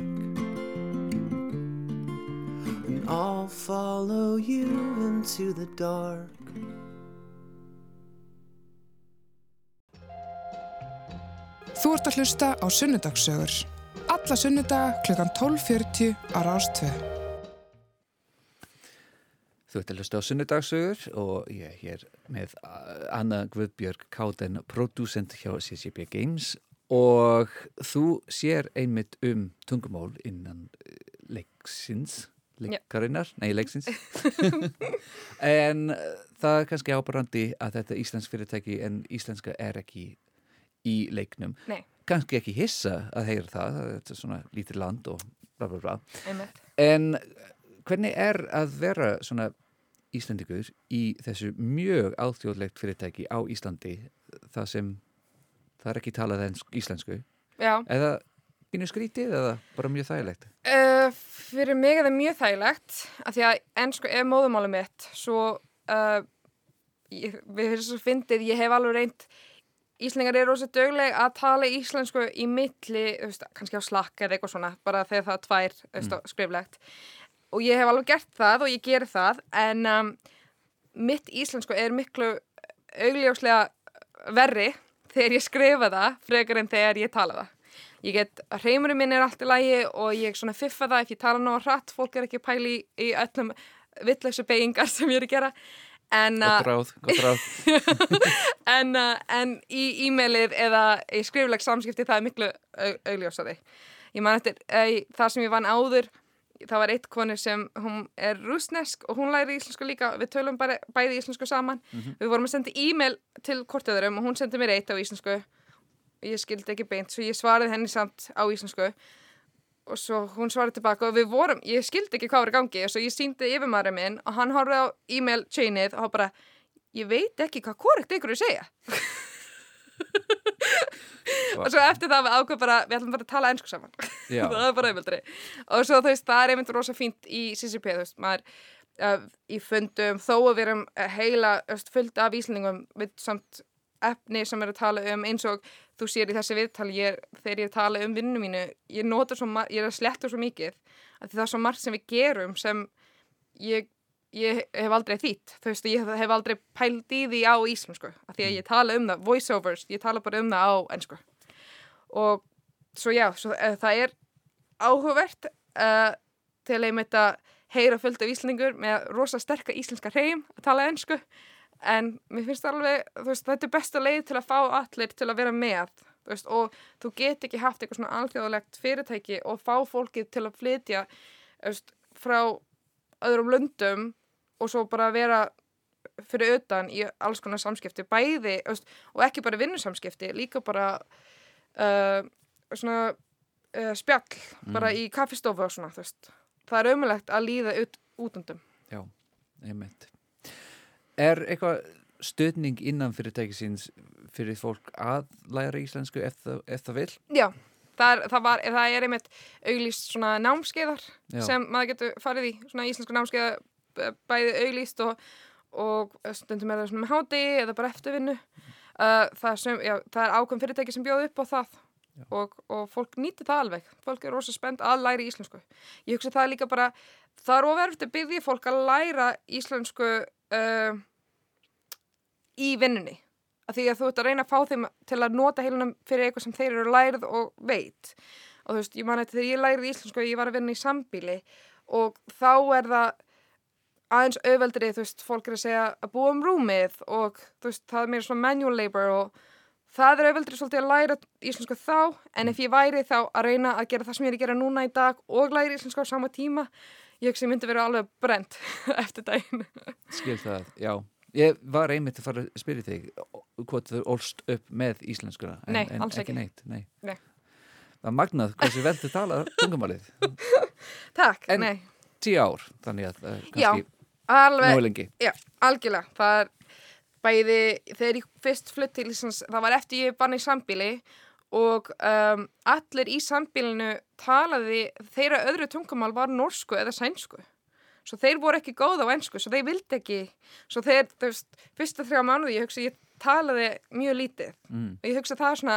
And I'll follow you into the dark. Þú ert að hlusta á Sunnudagssögur. Alla sunnudaga klukkan 12.40 á Rástvö. Þú ert að hlusta á sunnudagsugur og ég er hér með uh, Anna Guðbjörg Káten, producent hjá CCP Games og þú sér einmitt um tungumál innan uh, leiksins, leikarinnar, nei leiksins. en uh, það er kannski ábærandi að þetta er íslensk fyrirtæki en íslenska er ekki í leiknum. Nei. Kannski ekki hissa að heyra það, þetta er svona lítið land og bla bla bla. Einmitt. En hvernig er að vera svona Íslandingur í þessu mjög alþjóðlegt fyrirtæki á Íslandi það sem það er ekki talað ensk, íslensku Já. eða pínu skrítið eða bara mjög þægilegt Uh, fyrir mig er það mjög þægilegt af því að ennsku er móðumáli mitt svo uh, ég, við höfum svo fyndið, ég hef alveg reynd Íslingar eru rosa dögleg að tala íslensku í milli, veist, kannski á slakk eða eitthvað svona, bara þegar það er tvær Mm. skriflegt og ég hef alveg gert það og ég geri það en um, mitt íslensku er miklu augljóslega verri þegar ég skrifa það frekar en þegar ég tala það. Ég get, hreimurinn minn er allt í lægi og ég svona fiffa það ef ég tala ná hratt fólk er ekki pæli í, í öllum vittlöksu beigingar sem ég er að gera. En, Gott ráð, gott ráð. En, uh, en í e-mailið eða í skrifleg samskipti það er miklu au- augljósari. Ég man eftir uh, það sem ég vann áður það var eitt konu sem hún er rúsnesk og hún læri íslensku líka. Við tölum bara bæði íslensku saman. Mhm. við vorum að senda e-mail til hvort öðrum og hún sendi mér eitt á íslensku. Ég skildi ekki beint svo ég svaraði henni samt á íslensku. Og svo hún svaraði tilbaka og við vorum, ég skildi ekki hvað var í gangi og svo ég síndi yfirmaður minn og hann horfði á e-mail chainið og hann bara ég veit ekki hvað korrekt er að segja og svo eftir það við ákveð bara við ætlum bara að tala ennsku saman. Það er bara auðvöldri og svo þú veist, það er einmitt rosa fínt í CCP, þú veist, maður uh, í fundum, þó að við erum uh, heila veist, fullt af íslendingum við samt efni sem er að tala um eins og þú sér í þessi viðtali ég, er- þegar ég tala um vinnu mínu ég ég er að sletta svo mikið að það er svo margt sem við gerum sem ég, ég hef aldrei þýtt. Þú veist, ég hef aldrei pælt í því á íslensku, af því að ég tala um það voiceovers, ég tala bara um það á ennsku og svo já, svo, uh, það er áhugavert uh, til að einmitt að heyra fullt af íslendingur með rosa sterka íslenska hreim að tala ennsku en mér finnst það alveg, þú veist, þetta er besta leið til að fá allir til að vera með þú veist, og þú get ekki haft eitthvað svona alþjóðlegt fyrirtæki og fá fólkið til að flytja þú veist, frá öðrum löndum og svo bara vera fyrir utan í alls konar samskipti bæði, og ekki bara vinnusamskipti líka bara uh, svona uh, spjall bara Mm. í kaffistofu og svona, það er ömulegt að líða út, útundum Já, einmitt Er eitthvað stöðning innan fyrirtækisins fyrir fólk að læra íslensku ef það, ef það vil? Já, það er, það var, það er einmitt auglýst svona námskeiðar Já. sem maður getur farið í, svona íslensku námskeiða b- bæði auglýst og, og stundum er það svona með háti eða bara eftirvinnu. Uh, það, sem, já, það er ákveðum fyrirtæki sem bjóð upp á það og, og fólk nýtir það alveg. Fólk er rosa spennt að læra íslensku. Ég hugsa það líka bara, það er oferft að byggja fólk að læra íslensku uh, í vinnunni að því að þú ert að reyna að fá þeim til að nota heilunum fyrir eitthvað sem þeir eru lærið og veit og þú veist, ég man eftir þegar ég lærið íslensku ég var að vinna í sambíli og þá er það aðeins auðveldri, þú veist, fólk er að segja að búa um rúmið og þú veist, það er meira svona manual labor og það er auðveldri svolítið að læra íslensku þá en ef ég væri þá að reyna að gera það sem ég er að gera núna í dag og læra íslensku á sama tíma ég hugsa ég myndi vera alveg brent eftir daginn Skil það, já. Ég var einmitt að fara að spyrja þig hvort þú ólst upp með íslenskuna. En, Nei, en ekki. neitt, nei. Nei. Það magnað hversu vel þið tala tungumálið. Takk, En nei tíu ár, þannig að uh, Já, kannski alveg. Já, algjörlega Það er bæði, þegar ég fyrst flutt til Íslands, það var eftir ég bann í sambíli og um, allir í sambílinu talaði þeirra öðru tungumál var norsku eða sænsku svo þeir voru ekki góð á ensku svo þeir vildi ekki svo þeir, þú veist, fyrsta þrjá mánuði ég hugsa ég talaði mjög lítið Mm. og ég hugsa það er svona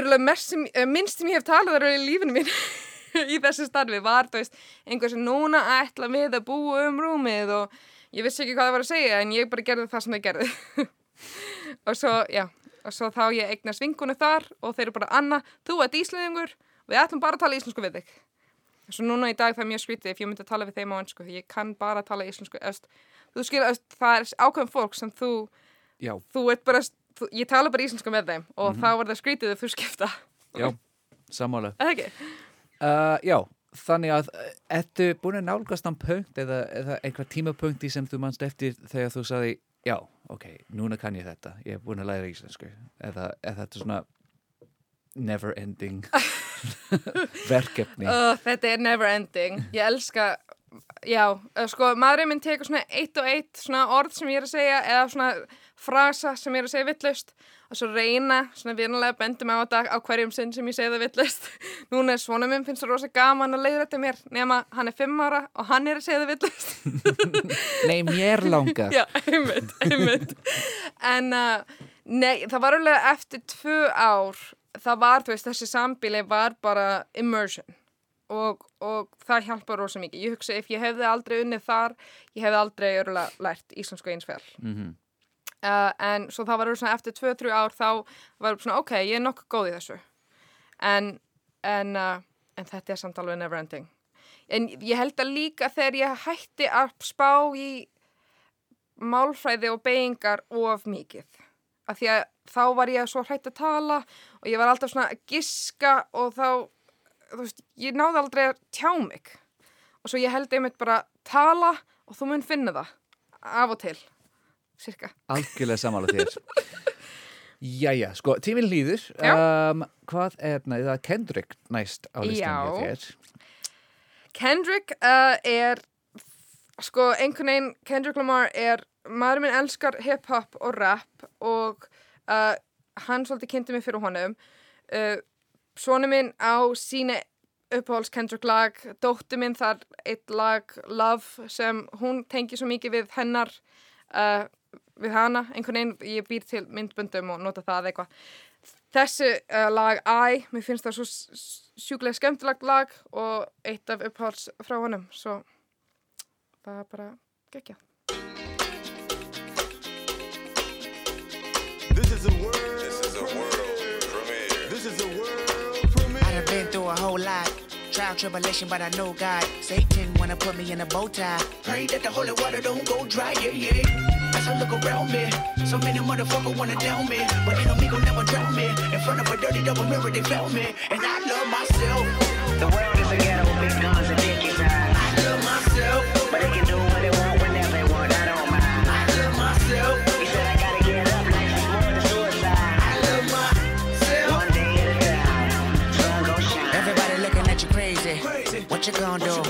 örgulega mest sem, minnst sem ég hef talað þar í lífinu mín í þessu starfi var, þú veist, einhver sem núna ætla við að búa um rúmið og ég vissi ekki hvað það var að segja en ég bara gerði það sem það gerði og svo, já, og svo þá ég eignast vinkunu þar og þeir eru bara Anna, þú ert íslendingur við ætlum bara að tala íslensku við þig. Svo núna í dag það er mjög skrítið ef ég myndi að tala við þeim á ennsku ég kann bara að tala íslensku efst, þú skil, efst, það er ákveðum fólk sem þú, þú ert bara þú, ég tala bara íslensku með þeim og Mhm. þá var það skrítið að þú skipta já, ekki? Uh, Já, þannig að uh, Ertu búin að nálgast þann punkt eða, eða einhver tímapunkti sem þú manst eftir þegar þú sagði, já, ok, núna kann ég þetta ég er búin að læra íslensku eða, eða þetta er svona never ending verkefni Uh, þetta er never ending. Ég elska, já, uh, sko, maðurinn minn tekur svona eitt og eitt svona orð sem ég er að segja eða svona frasa sem ég er að segja villust og svo reyna svona vinalega bendum á þetta á hverjum sinn sem ég segi það villust. Núna er svona minn finnst það rosa gaman að leiða þetta mér nema hann er fimm ára og hann er að segja það villust. Nei, mér langar Já, einmitt, einmitt. En uh, nei, það var alveg eftir tvö ár, það var, veist, þessi sambíli var bara immersion og, og það hjálpa rosa mikið. Ég hugsa, ef ég hefði aldrei unnið þar, ég hefði aldrei örulega lært íslensku eins vel. mm Uh, en svo það var svona eftir 2-3 ár þá var svona ok, ég er nokkuð góð í þessu. En, en, uh, en þetta er samt alveg never ending. En ég held að líka þegar ég hætti að spá í málfræði og beigingar of mikið. Af því að þá var ég svo hrætt að tala og ég var alltaf svona að giska og þá þú veist, ég náði aldrei að tjá mig. Og svo ég held einmitt bara tala og þú mun finna það af og til cirka Algjörlega samála þér. Jæja, sko, tíminn líður. Um, Hvað er, næ, það er Kendrick næst á hjá þér. Kendrick uh, er sko einhvern veginn Kendrick Lamar er maður minn elskar hip-hop og rap og uh, hann svolítið kynnti mig fyrir honum. Uh, Sónu minn á síni uppáhalds Kendrick lag dóttu minn þar eitt lag Love sem hún tengi svo mikið við hennar uh, við hana, einhvern veginn ég býr til myndböndum og nota það eitthvað þessu uh, lag I, mér finnst það svo sjúklega skemmtilegt lag og eitt af uppháls frá honum svo það er bara gekkja This is a world. This is a world premiere. This is a world premiere. I done been through a whole lot. Trial, tribulation, but I know God. Satan wanna put me in a bow tie. Pray that the holy water don't go dry, yeah, yeah. As I look around me, so many motherfuckers wanna down me. But they know me gon' never drown me. In front of a dirty double mirror, they found me. And I love myself. The world is a ghetto with big guns and dick inside. I love myself. But they can do what they want whenever they want, I don't mind. I love myself. He said I gotta get up, life is more than suicide. I love myself. One day at a time, sun gon' shine. Everybody looking at you crazy. What you gonna do?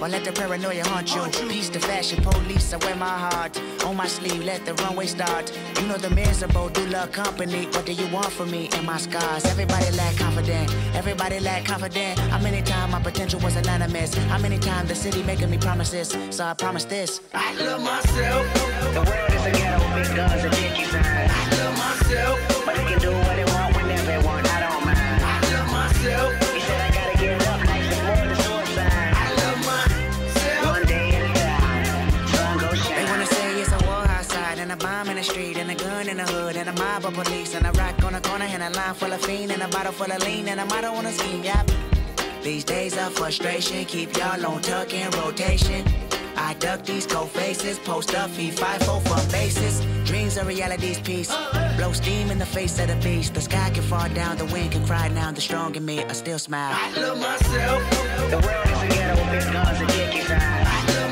Or let the paranoia haunt you. Peace the fashion police, I wear my heart on my sleeve. Let the runway start. You know the miserable do love company. What do you want from me and my scars? Everybody lack confident. Everybody lack confident. How many times my potential was anonymous? How many times the city making me promises? So I promise this. I love myself. The world is a ghetto with guns and dick inside. I love myself. But they can do what they a of police and a rock on the corner and a line full of fiend and a bottle full of lean and a motto on a scheme. Yep. These days of frustration keep y'all on tuck in rotation. I duck these cold faces, post up, five four from bases. Dreams are reality's piece. Blow steam in the face of the beast. The sky can fall down, the wind can cry now. The strong in me, I still smile. I love myself. The world is a ghetto with guns and dick inside.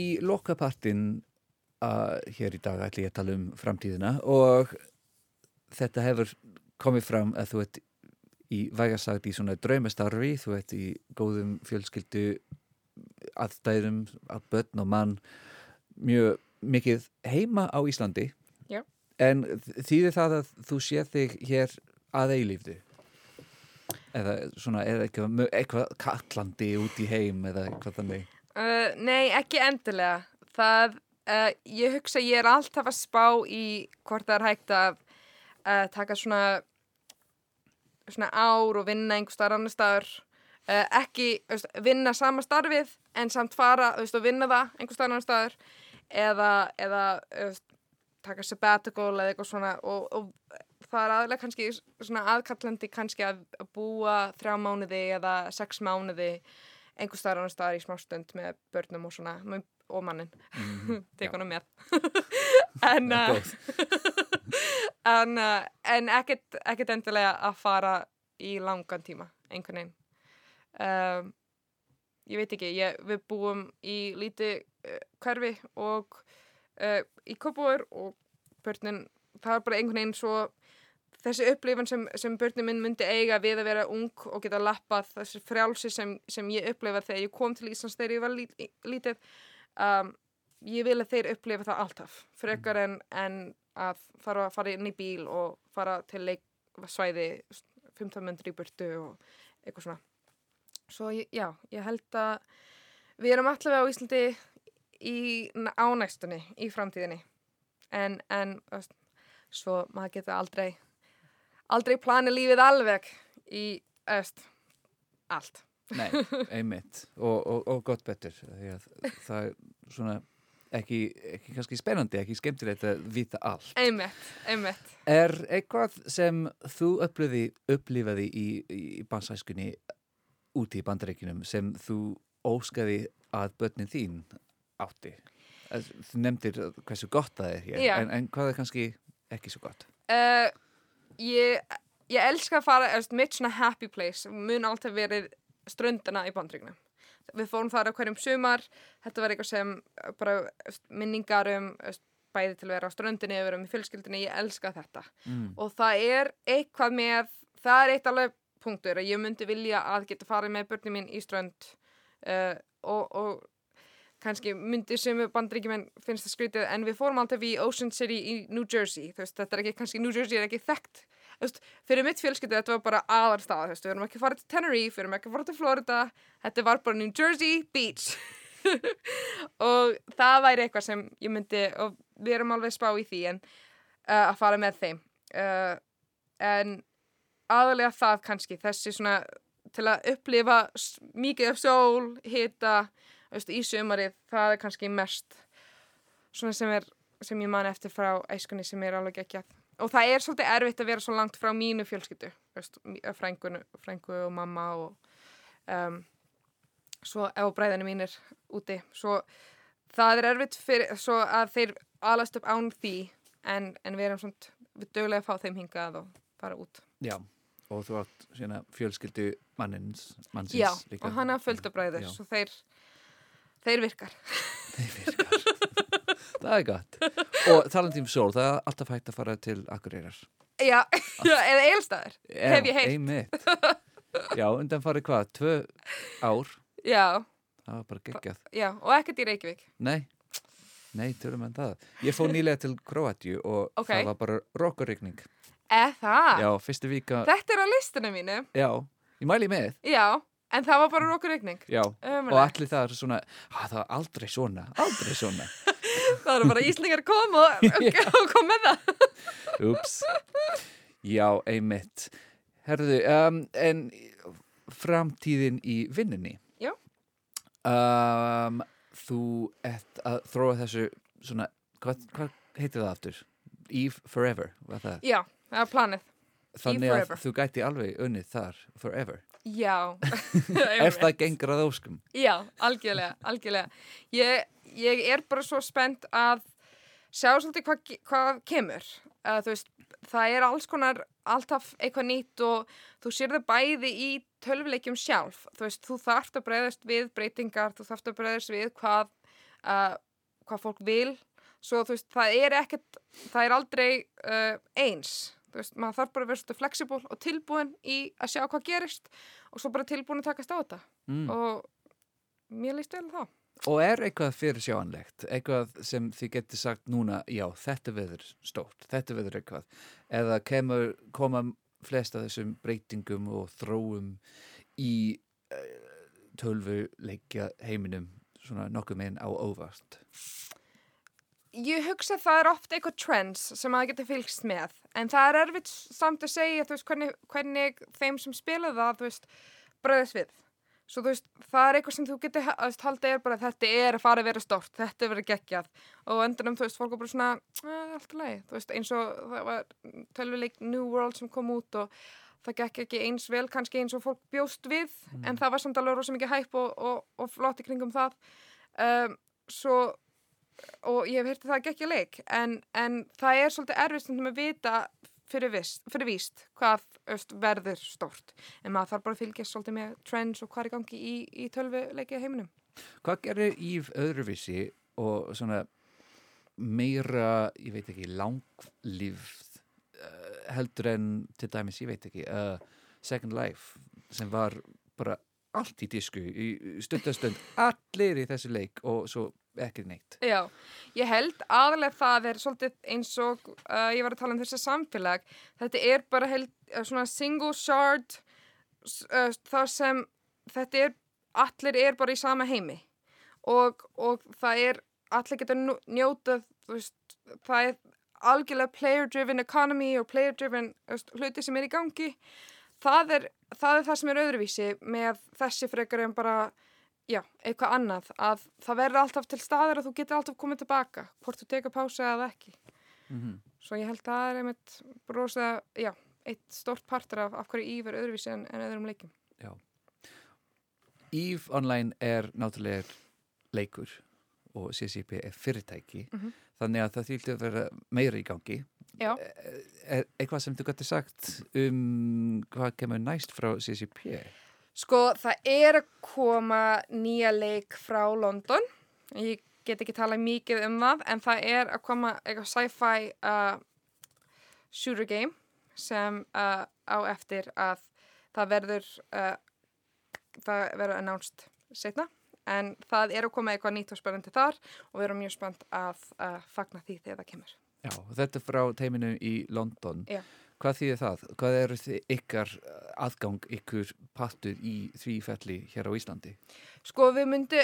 Í lokapartin uh, hér í dag ætla ég að tala um framtíðina og þetta hefur komið fram að þú ert í vægarsagt í svona draumastarfi, þú ert í góðum fjölskyldu aðstæðum, að börn og mann mjög mikið heima á Íslandi. Já. en þýðir það að þú sé þig hér að eilífðu? Eða svona er eitthvað, eitthvað kallandi út í heim eða eitthvað þannig Uh, nei, ekki endilega. Það, uh, ég hugsa ég er alltaf að spá í hvort það er hægt að uh, taka svona, svona ár og vinna einhver staðar annar staðar. Uh, ekki veist, vinna sama starfið en samt fara veist, og vinna það einhver staðar annar staðar eða, eða veist, taka sabbatical eða eitthvað svona og, og það er aðlega kannski svona aðkallandi kannski að búa þrjá mánuði eða sex mánuði einhver staðar annar staðar í smástund með börnum og svona og mannin Mhm, tek hana með. En, uh, en, uh, en ekkert, ekkert endilega að fara í langan tíma einhvern veginn. Um, ég veit ekki ég, við búum í líti uh, hverfi og uh, í Kópúur og börnin það er bara einhvern veginn svo þessi upplifun sem, sem börnin minn myndi eiga við að vera ung og geta lappað þessi frjálsi sem, sem ég upplifa þegar ég kom til Íslands þegar ég var lít, lítið um, ég vil að þeir upplifa það alltaf frekar en, en að fara, fara inn í bíl og fara til leiksvæði 15 myndir í burtu og eitthvað svona. Svo ég- já, ég held að við erum allavega á Íslandi í ánæstunni í framtíðinni. En, en svo maður getur aldrei aldrei plani lífið alveg í öst, allt Nei, einmitt og, og, og gott betur það er svona ekki, ekki kannski spennandi, ekki skemmtilegt að vita allt. einmitt, einmitt Er eitthvað sem þú uppliði, upplifaði í, í bansæskunni úti í bandaríkinum sem þú óskaði að börnin þín átti? Eh, Þú nefndir hversu gott það er hér, en, en hvað er kannski ekki svo gott? uh, ég, ég elska að fara eðst, mitt svona happy place mun alltaf verið ströndina í bandrygnum við fórum þar á hverjum sumar þetta var eitthvað sem bara eðst, minningar um eðst, bæði til að vera á ströndinni við erum í fjölskyldinni, ég elska þetta Mm. og það er eitthvað með það er eitt alveg punktur að ég myndi vilja að geta farið með börnum mín í strönd uh, og, og kannski myndi sem bandríkjumenn finnst það skrítið en við fórum alltaf í Ocean City í New Jersey. Veist, þetta er ekki, kannski New Jersey er ekki þekkt. Veist, fyrir mitt fjölskyldi þetta var bara aðar stað við erum ekki fara til Tenerife, við erum ekki fara til Florida. Þetta var bara New Jersey Beach. Og það væri eitthvað sem ég myndi og við erum alveg spá í því en uh, að fara með þeim. Uh, en aðalega það kannski þessi svona til að upplifa mikið af sól, hita veist, í sumarið, það er kannski mest svona sem er sem ég man eftir frá æskunni sem er alveg ekki og það er svolítið erfitt að vera svo langt frá mínu fjölskyldu veist, frængu, og mamma og um, svo ef bræðinu mínir úti svo það er erfitt fyrir svo að þeir alast upp án því en, en við erum svona við dögulega að fá þeim hingað og fara út Já, og þú átt fjölskyldu mannins, mannsins Já, líka. og hann af bræður Já. svo þeir, þeir virkar Það er gott. Og talandi um sól, það er alltaf hægt að fara til Akureyrar. Já, já eða eilstæður hef ég heilt Einmitt. Já, undan farið hvað, tvö ár? Já, Það var bara geggjað. já, og ekkert í Reykjavík Nei, nei, tölum en það. Ég fór nýlega til Kroatíu og Ok. það var bara rockarrykning. Eða það? Já, fyrstu vika, Þetta er á listinu mínu já, ég mæli með. Já, en það var bara okkur reikning Já, Ömurlegt. og allir það er svona, að það var aldrei svona, aldrei svona. Það eru bara Íslingar kom og, og kom með það Úps. Já, einmitt. Herðu, um, en framtíðin í vinnunni. Já. Um, þú ert að þróa þessu svona, hvað, hvað heitir það aftur? Eve Forever, var það? Já, það er planið Þannig að þú gæti alveg unnið þar, Forever. Já. Ef það gengur að óskum. Já, algjörlega, algjörlega. Ég, ég er bara svo spennt að sjá svolítið hvað, hvað kemur. Uh, veist, það er alls konar alltaf eitthvað nýtt og þú sér það bæði í tölvuleikjum sjálf. Þú veist, þú þarft að breyðast við breytingar, þú þarft að breyðast við hvað, uh, hvað fólk vil. Svo veist, það er ekkert það er aldrei uh, eins veist, maður þarf bara að vera svolítið flexible og tilbúin í að sjá hvað gerist og svo bara tilbúin að takast á þetta Mm. og mér líst vel á það Og er eitthvað fyrir sjáanlegt, eitthvað sem þið getur sagt núna, já, þetta veður stórt, þetta veður eitthvað, eða kemur, koma flest af þessum breytingum og þróum í uh, tölvuleikja heiminum svona nokkuð meginn á óvart. Ég hugsa að það er oft eitthvað trends sem maður getur fylgst með en það er erfitt samt að segja veist, hvernig, hvernig þeim sem spila það bröðast við. Svo veist, það er eitthvað sem þú getur veist, haldið er bara að þetta er að fara að vera stórt þetta er verið geggjað. Og endanum þú veist, fólk er bara svona, "Eh, allt í lagi. Eins og það var tölvuleik New World sem kom út og það gekk ekki eins vel kannski eins og fólk bjóst við en það var samt alveg rosa mikið hæpp og, og, og flott í kringum það. Um, svo og ég hef heyrti það ekki leik en, en það er svolítið erfist að vita fyrir, vist, fyrir víst hvað verður stórt. En maður þarf bara að fylgjast svolítið með trends og hvað er gangi í, í tölvuleiki heiminum. Hvað gerir Ív öðruvísi og svona meira, ég veit ekki, langlífð uh, heldur en til dæmis, ég veit ekki, uh, Second Life sem var bara allt í disku, í stundastund, allir í þessu leik og svo ekki neitt. Já, ég held aðalega það er svolítið eins og uh, ég var að tala um þessi samfélag. Þetta er bara held, uh, svona single shard uh, þar sem þetta er allir er bara í sama heimi. Og, og það er allir njótað þú veist, það er algjörlega player driven economy og player driven hluti sem er í gangi. Það er það, er það sem er öðruvísi með þessi frekar en bara já, eitthvað annað að það verður alltaf til staðar að þú getur alltaf komið tilbaka hvort þú tekur pása eða ekki Mm svo ég held að það er einmitt brosa, já, eitt stórt partur af, af hverju Íf er öðruvísi en, en öðrum leikum Já. Eve Online er náttúrulega leikur og CCP er fyrirtæki Mhm. þannig að það þýldi að vera meira í gangi. Já. Er eitthvað sem þú gæti sagt um hvað kemur næst frá CCP? Sko, það er að koma nýja leik frá London. Ég get ekki talað mikið um það, en það er að koma eitthvað sci-fi uh, shooter game sem uh, á eftir að það verður, uh, það verður announced setna. En það er að koma eitthvað nýtt og spennandi þar og við erum mjög spennt að uh, fagna því þegar það kemur. Já, þetta er frá teiminu í London. Já. Hvað þýðir það? Hvað eru ykkar aðgang, ykkur pattur í því felli hér á Íslandi? Sko við myndi,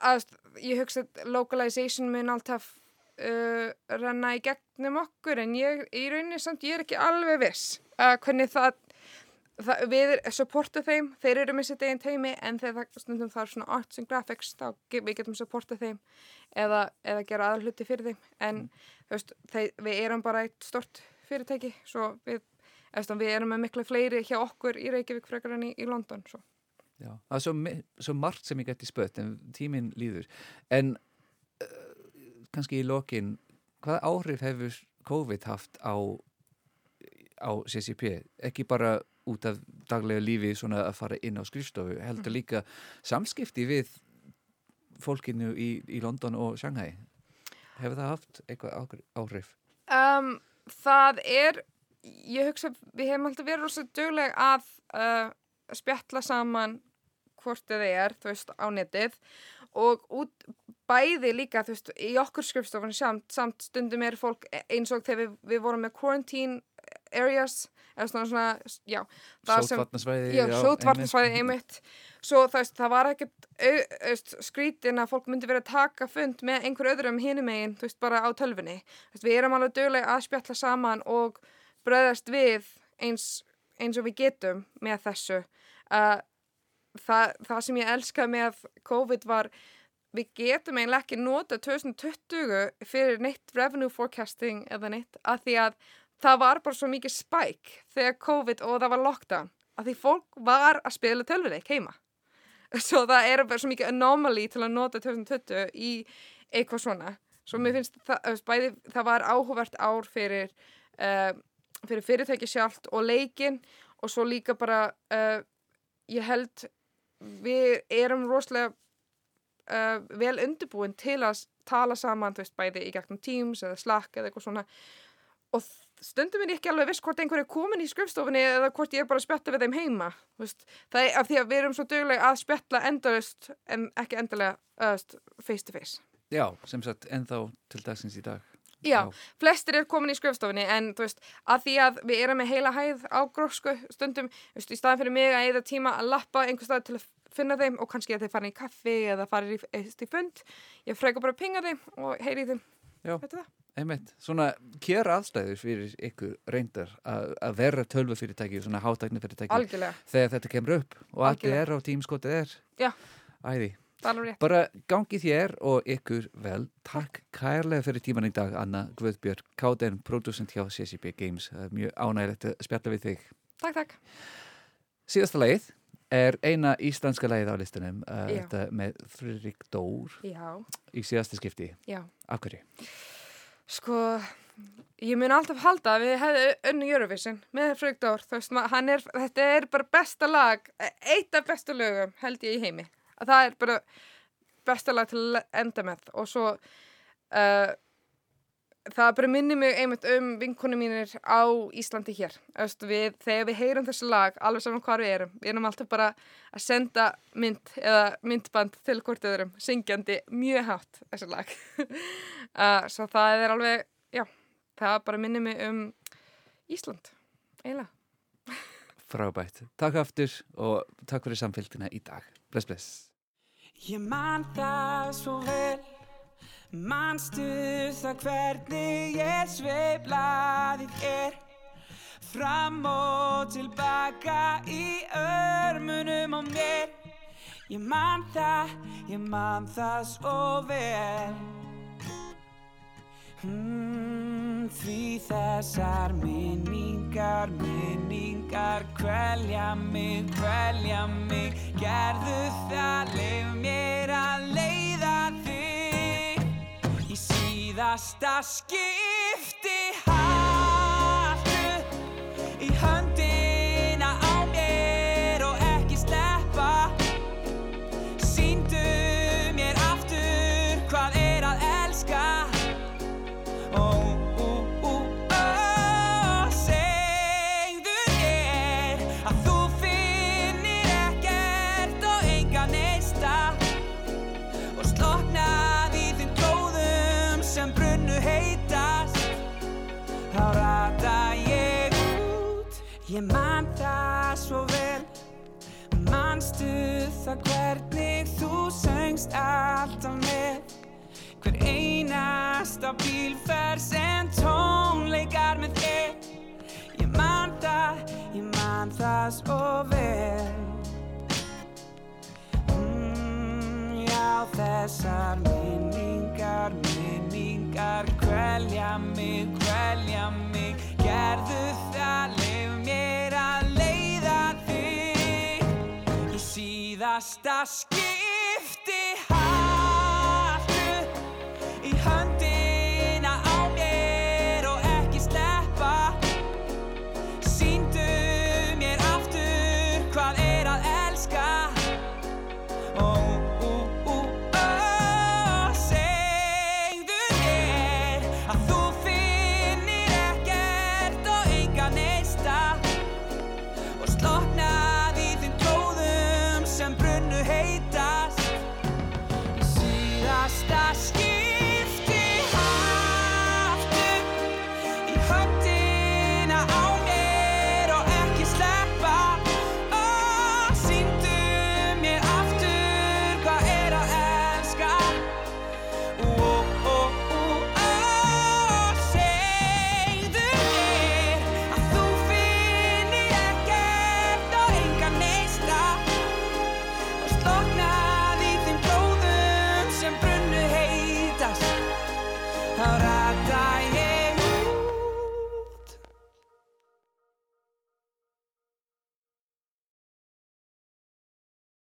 að, ég hugsa að localization mun alltaf uh, renna í gegnum okkur en ég í rauninni samt ég er ekki alveg viss uh, hvernig það, það við supporta þeim, þeir eru með sitt eigin teimi en þegar það stundum þarf svona arts and graphics þá við getum supporta þeim eða, eða gera aðal hluti fyrir þeim en þú veist, þeir, við erum bara eitt stort fyrirtæki svo við, eftir, við erum með miklu fleiri hjá okkur í Reykjavík frekar en í, í London svo. Já, það er svo, svo margt sem ég geti spött en tíminn líður. En uh, kannski í lokin, hvaða áhrif hefur COVID haft á, á CCP? Ekki bara út af daglega lífi svona að fara inn á skrifstofu, heldur líka samskipti við fólkinu í, í London og Shanghai. Hefur það haft eitthvað áhrif? Um, það er, ég hugsa, við hefum alltaf verið rosa dugleg að uh, spjalla saman hvort eða er, þú veist, á netið. Og út bæði líka, þú veist, í okkur skrifstofan samt, samt stundum er fólk eins og þegar við, við vorum með quarantine areas, eða svona, svona já, já, sótvarnasvæði einmitt. svo það, það var ekkert skrítin að fólk myndi verið að taka fund með einhver öðrum hinum megin, þú veist, bara á tölfunni við erum alveg dögulega að spjalla saman og bröðast við eins, eins og við getum með þessu. Uh, það, það sem ég elskaði með COVID var við getum eiginlega ekki nota 2020 fyrir neitt revenue forecasting eða neitt að því að það var bara svo mikið spike þegar COVID og það var lockdown að því fólk var að spila tölvuleik heima. Svo það er bara svo mikið anomaly til að nota 2020 í eitthvað svona. Svo mér finnst það, bæði, það var áhugavert ár fyrir uh, fyrir fyrirtæki sjálft og leikin og svo líka bara uh, ég held við erum rosalega uh, vel undirbúin til að tala saman, þú veist, bæði í gegnum Teams eða Slack eða eitthvað svona. Og stundum er ég ekki alveg viss hvort einhver er komin í skrifstofunni eða hvort ég er bara að spjalla við þeim heima veist, það er af því að við erum svo duglega að spjalla endalust en ekki endalega uh, face to face. Já, sem sagt, ennþá til dagsins í dag. Já, flestir er komin í skrifstofunni en þú veist, að því að við erum með heila hæð á grósku stundum, veist, í staðan fyrir mig að eða tíma að lappa einhver stað til að finna þeim og kannski að þeir fara í kaffi eða fara í, í fund, ég freka bara að pinga þeim og heyri þeim. Einmitt, svona kjör aðstæður fyrir ykkur reyndar að að vera tölvufyrirtæki, svona hátæknifyrirtæki Algjörlega. þegar þetta kemur upp og allir er á tímskotið er Já. æði. Bara gangi þér og ykkur vel. Takk kærlega fyrir tíman í dag, Anna Guðbjörg, KDN, producent hjá CCP Games. Mjög ánægilegt að spjalla við þig. Takk, takk. Síðasta lagið er eina íslenska lagið á listunum, uh, þetta með Friðrik Dór Já, í síðasta skipti. já. Af hverju? Sko, ég mun alltaf halda að við hefði önnu Eurovision með Frögdór, þú veist, ma- hann er, þetta er bara besta lag, eitt af bestu lögum held ég í heimi. Að það er bara besta lag til að enda með og svo uh, það bara minni mig einmitt um vinkonu mínir á Íslandi hér. Veist, við, þegar við heyrum þessu lag, alveg saman hvar við erum, við erum alltaf bara að senda mynd eða myndband til hvort öðrum, syngjandi mjög hátt þessu lag. uh, svo það er alveg, já, það bara minni mig um Ísland, eiginlega. Frábært. Takk aftur og takk fyrir samfélgina í dag. Bless, bless. Ég man það svo vel Manstu það hvernig ég sveiflaði þér Fram og tilbaka í örmunum á mér. Ég man það, ég man það svo vel. Hmm, því þessar minningar, minningar Kvelja mig, kvelja mig. Gerðu það, leif mér að Í síðasta skipti Haltu í höndina mér að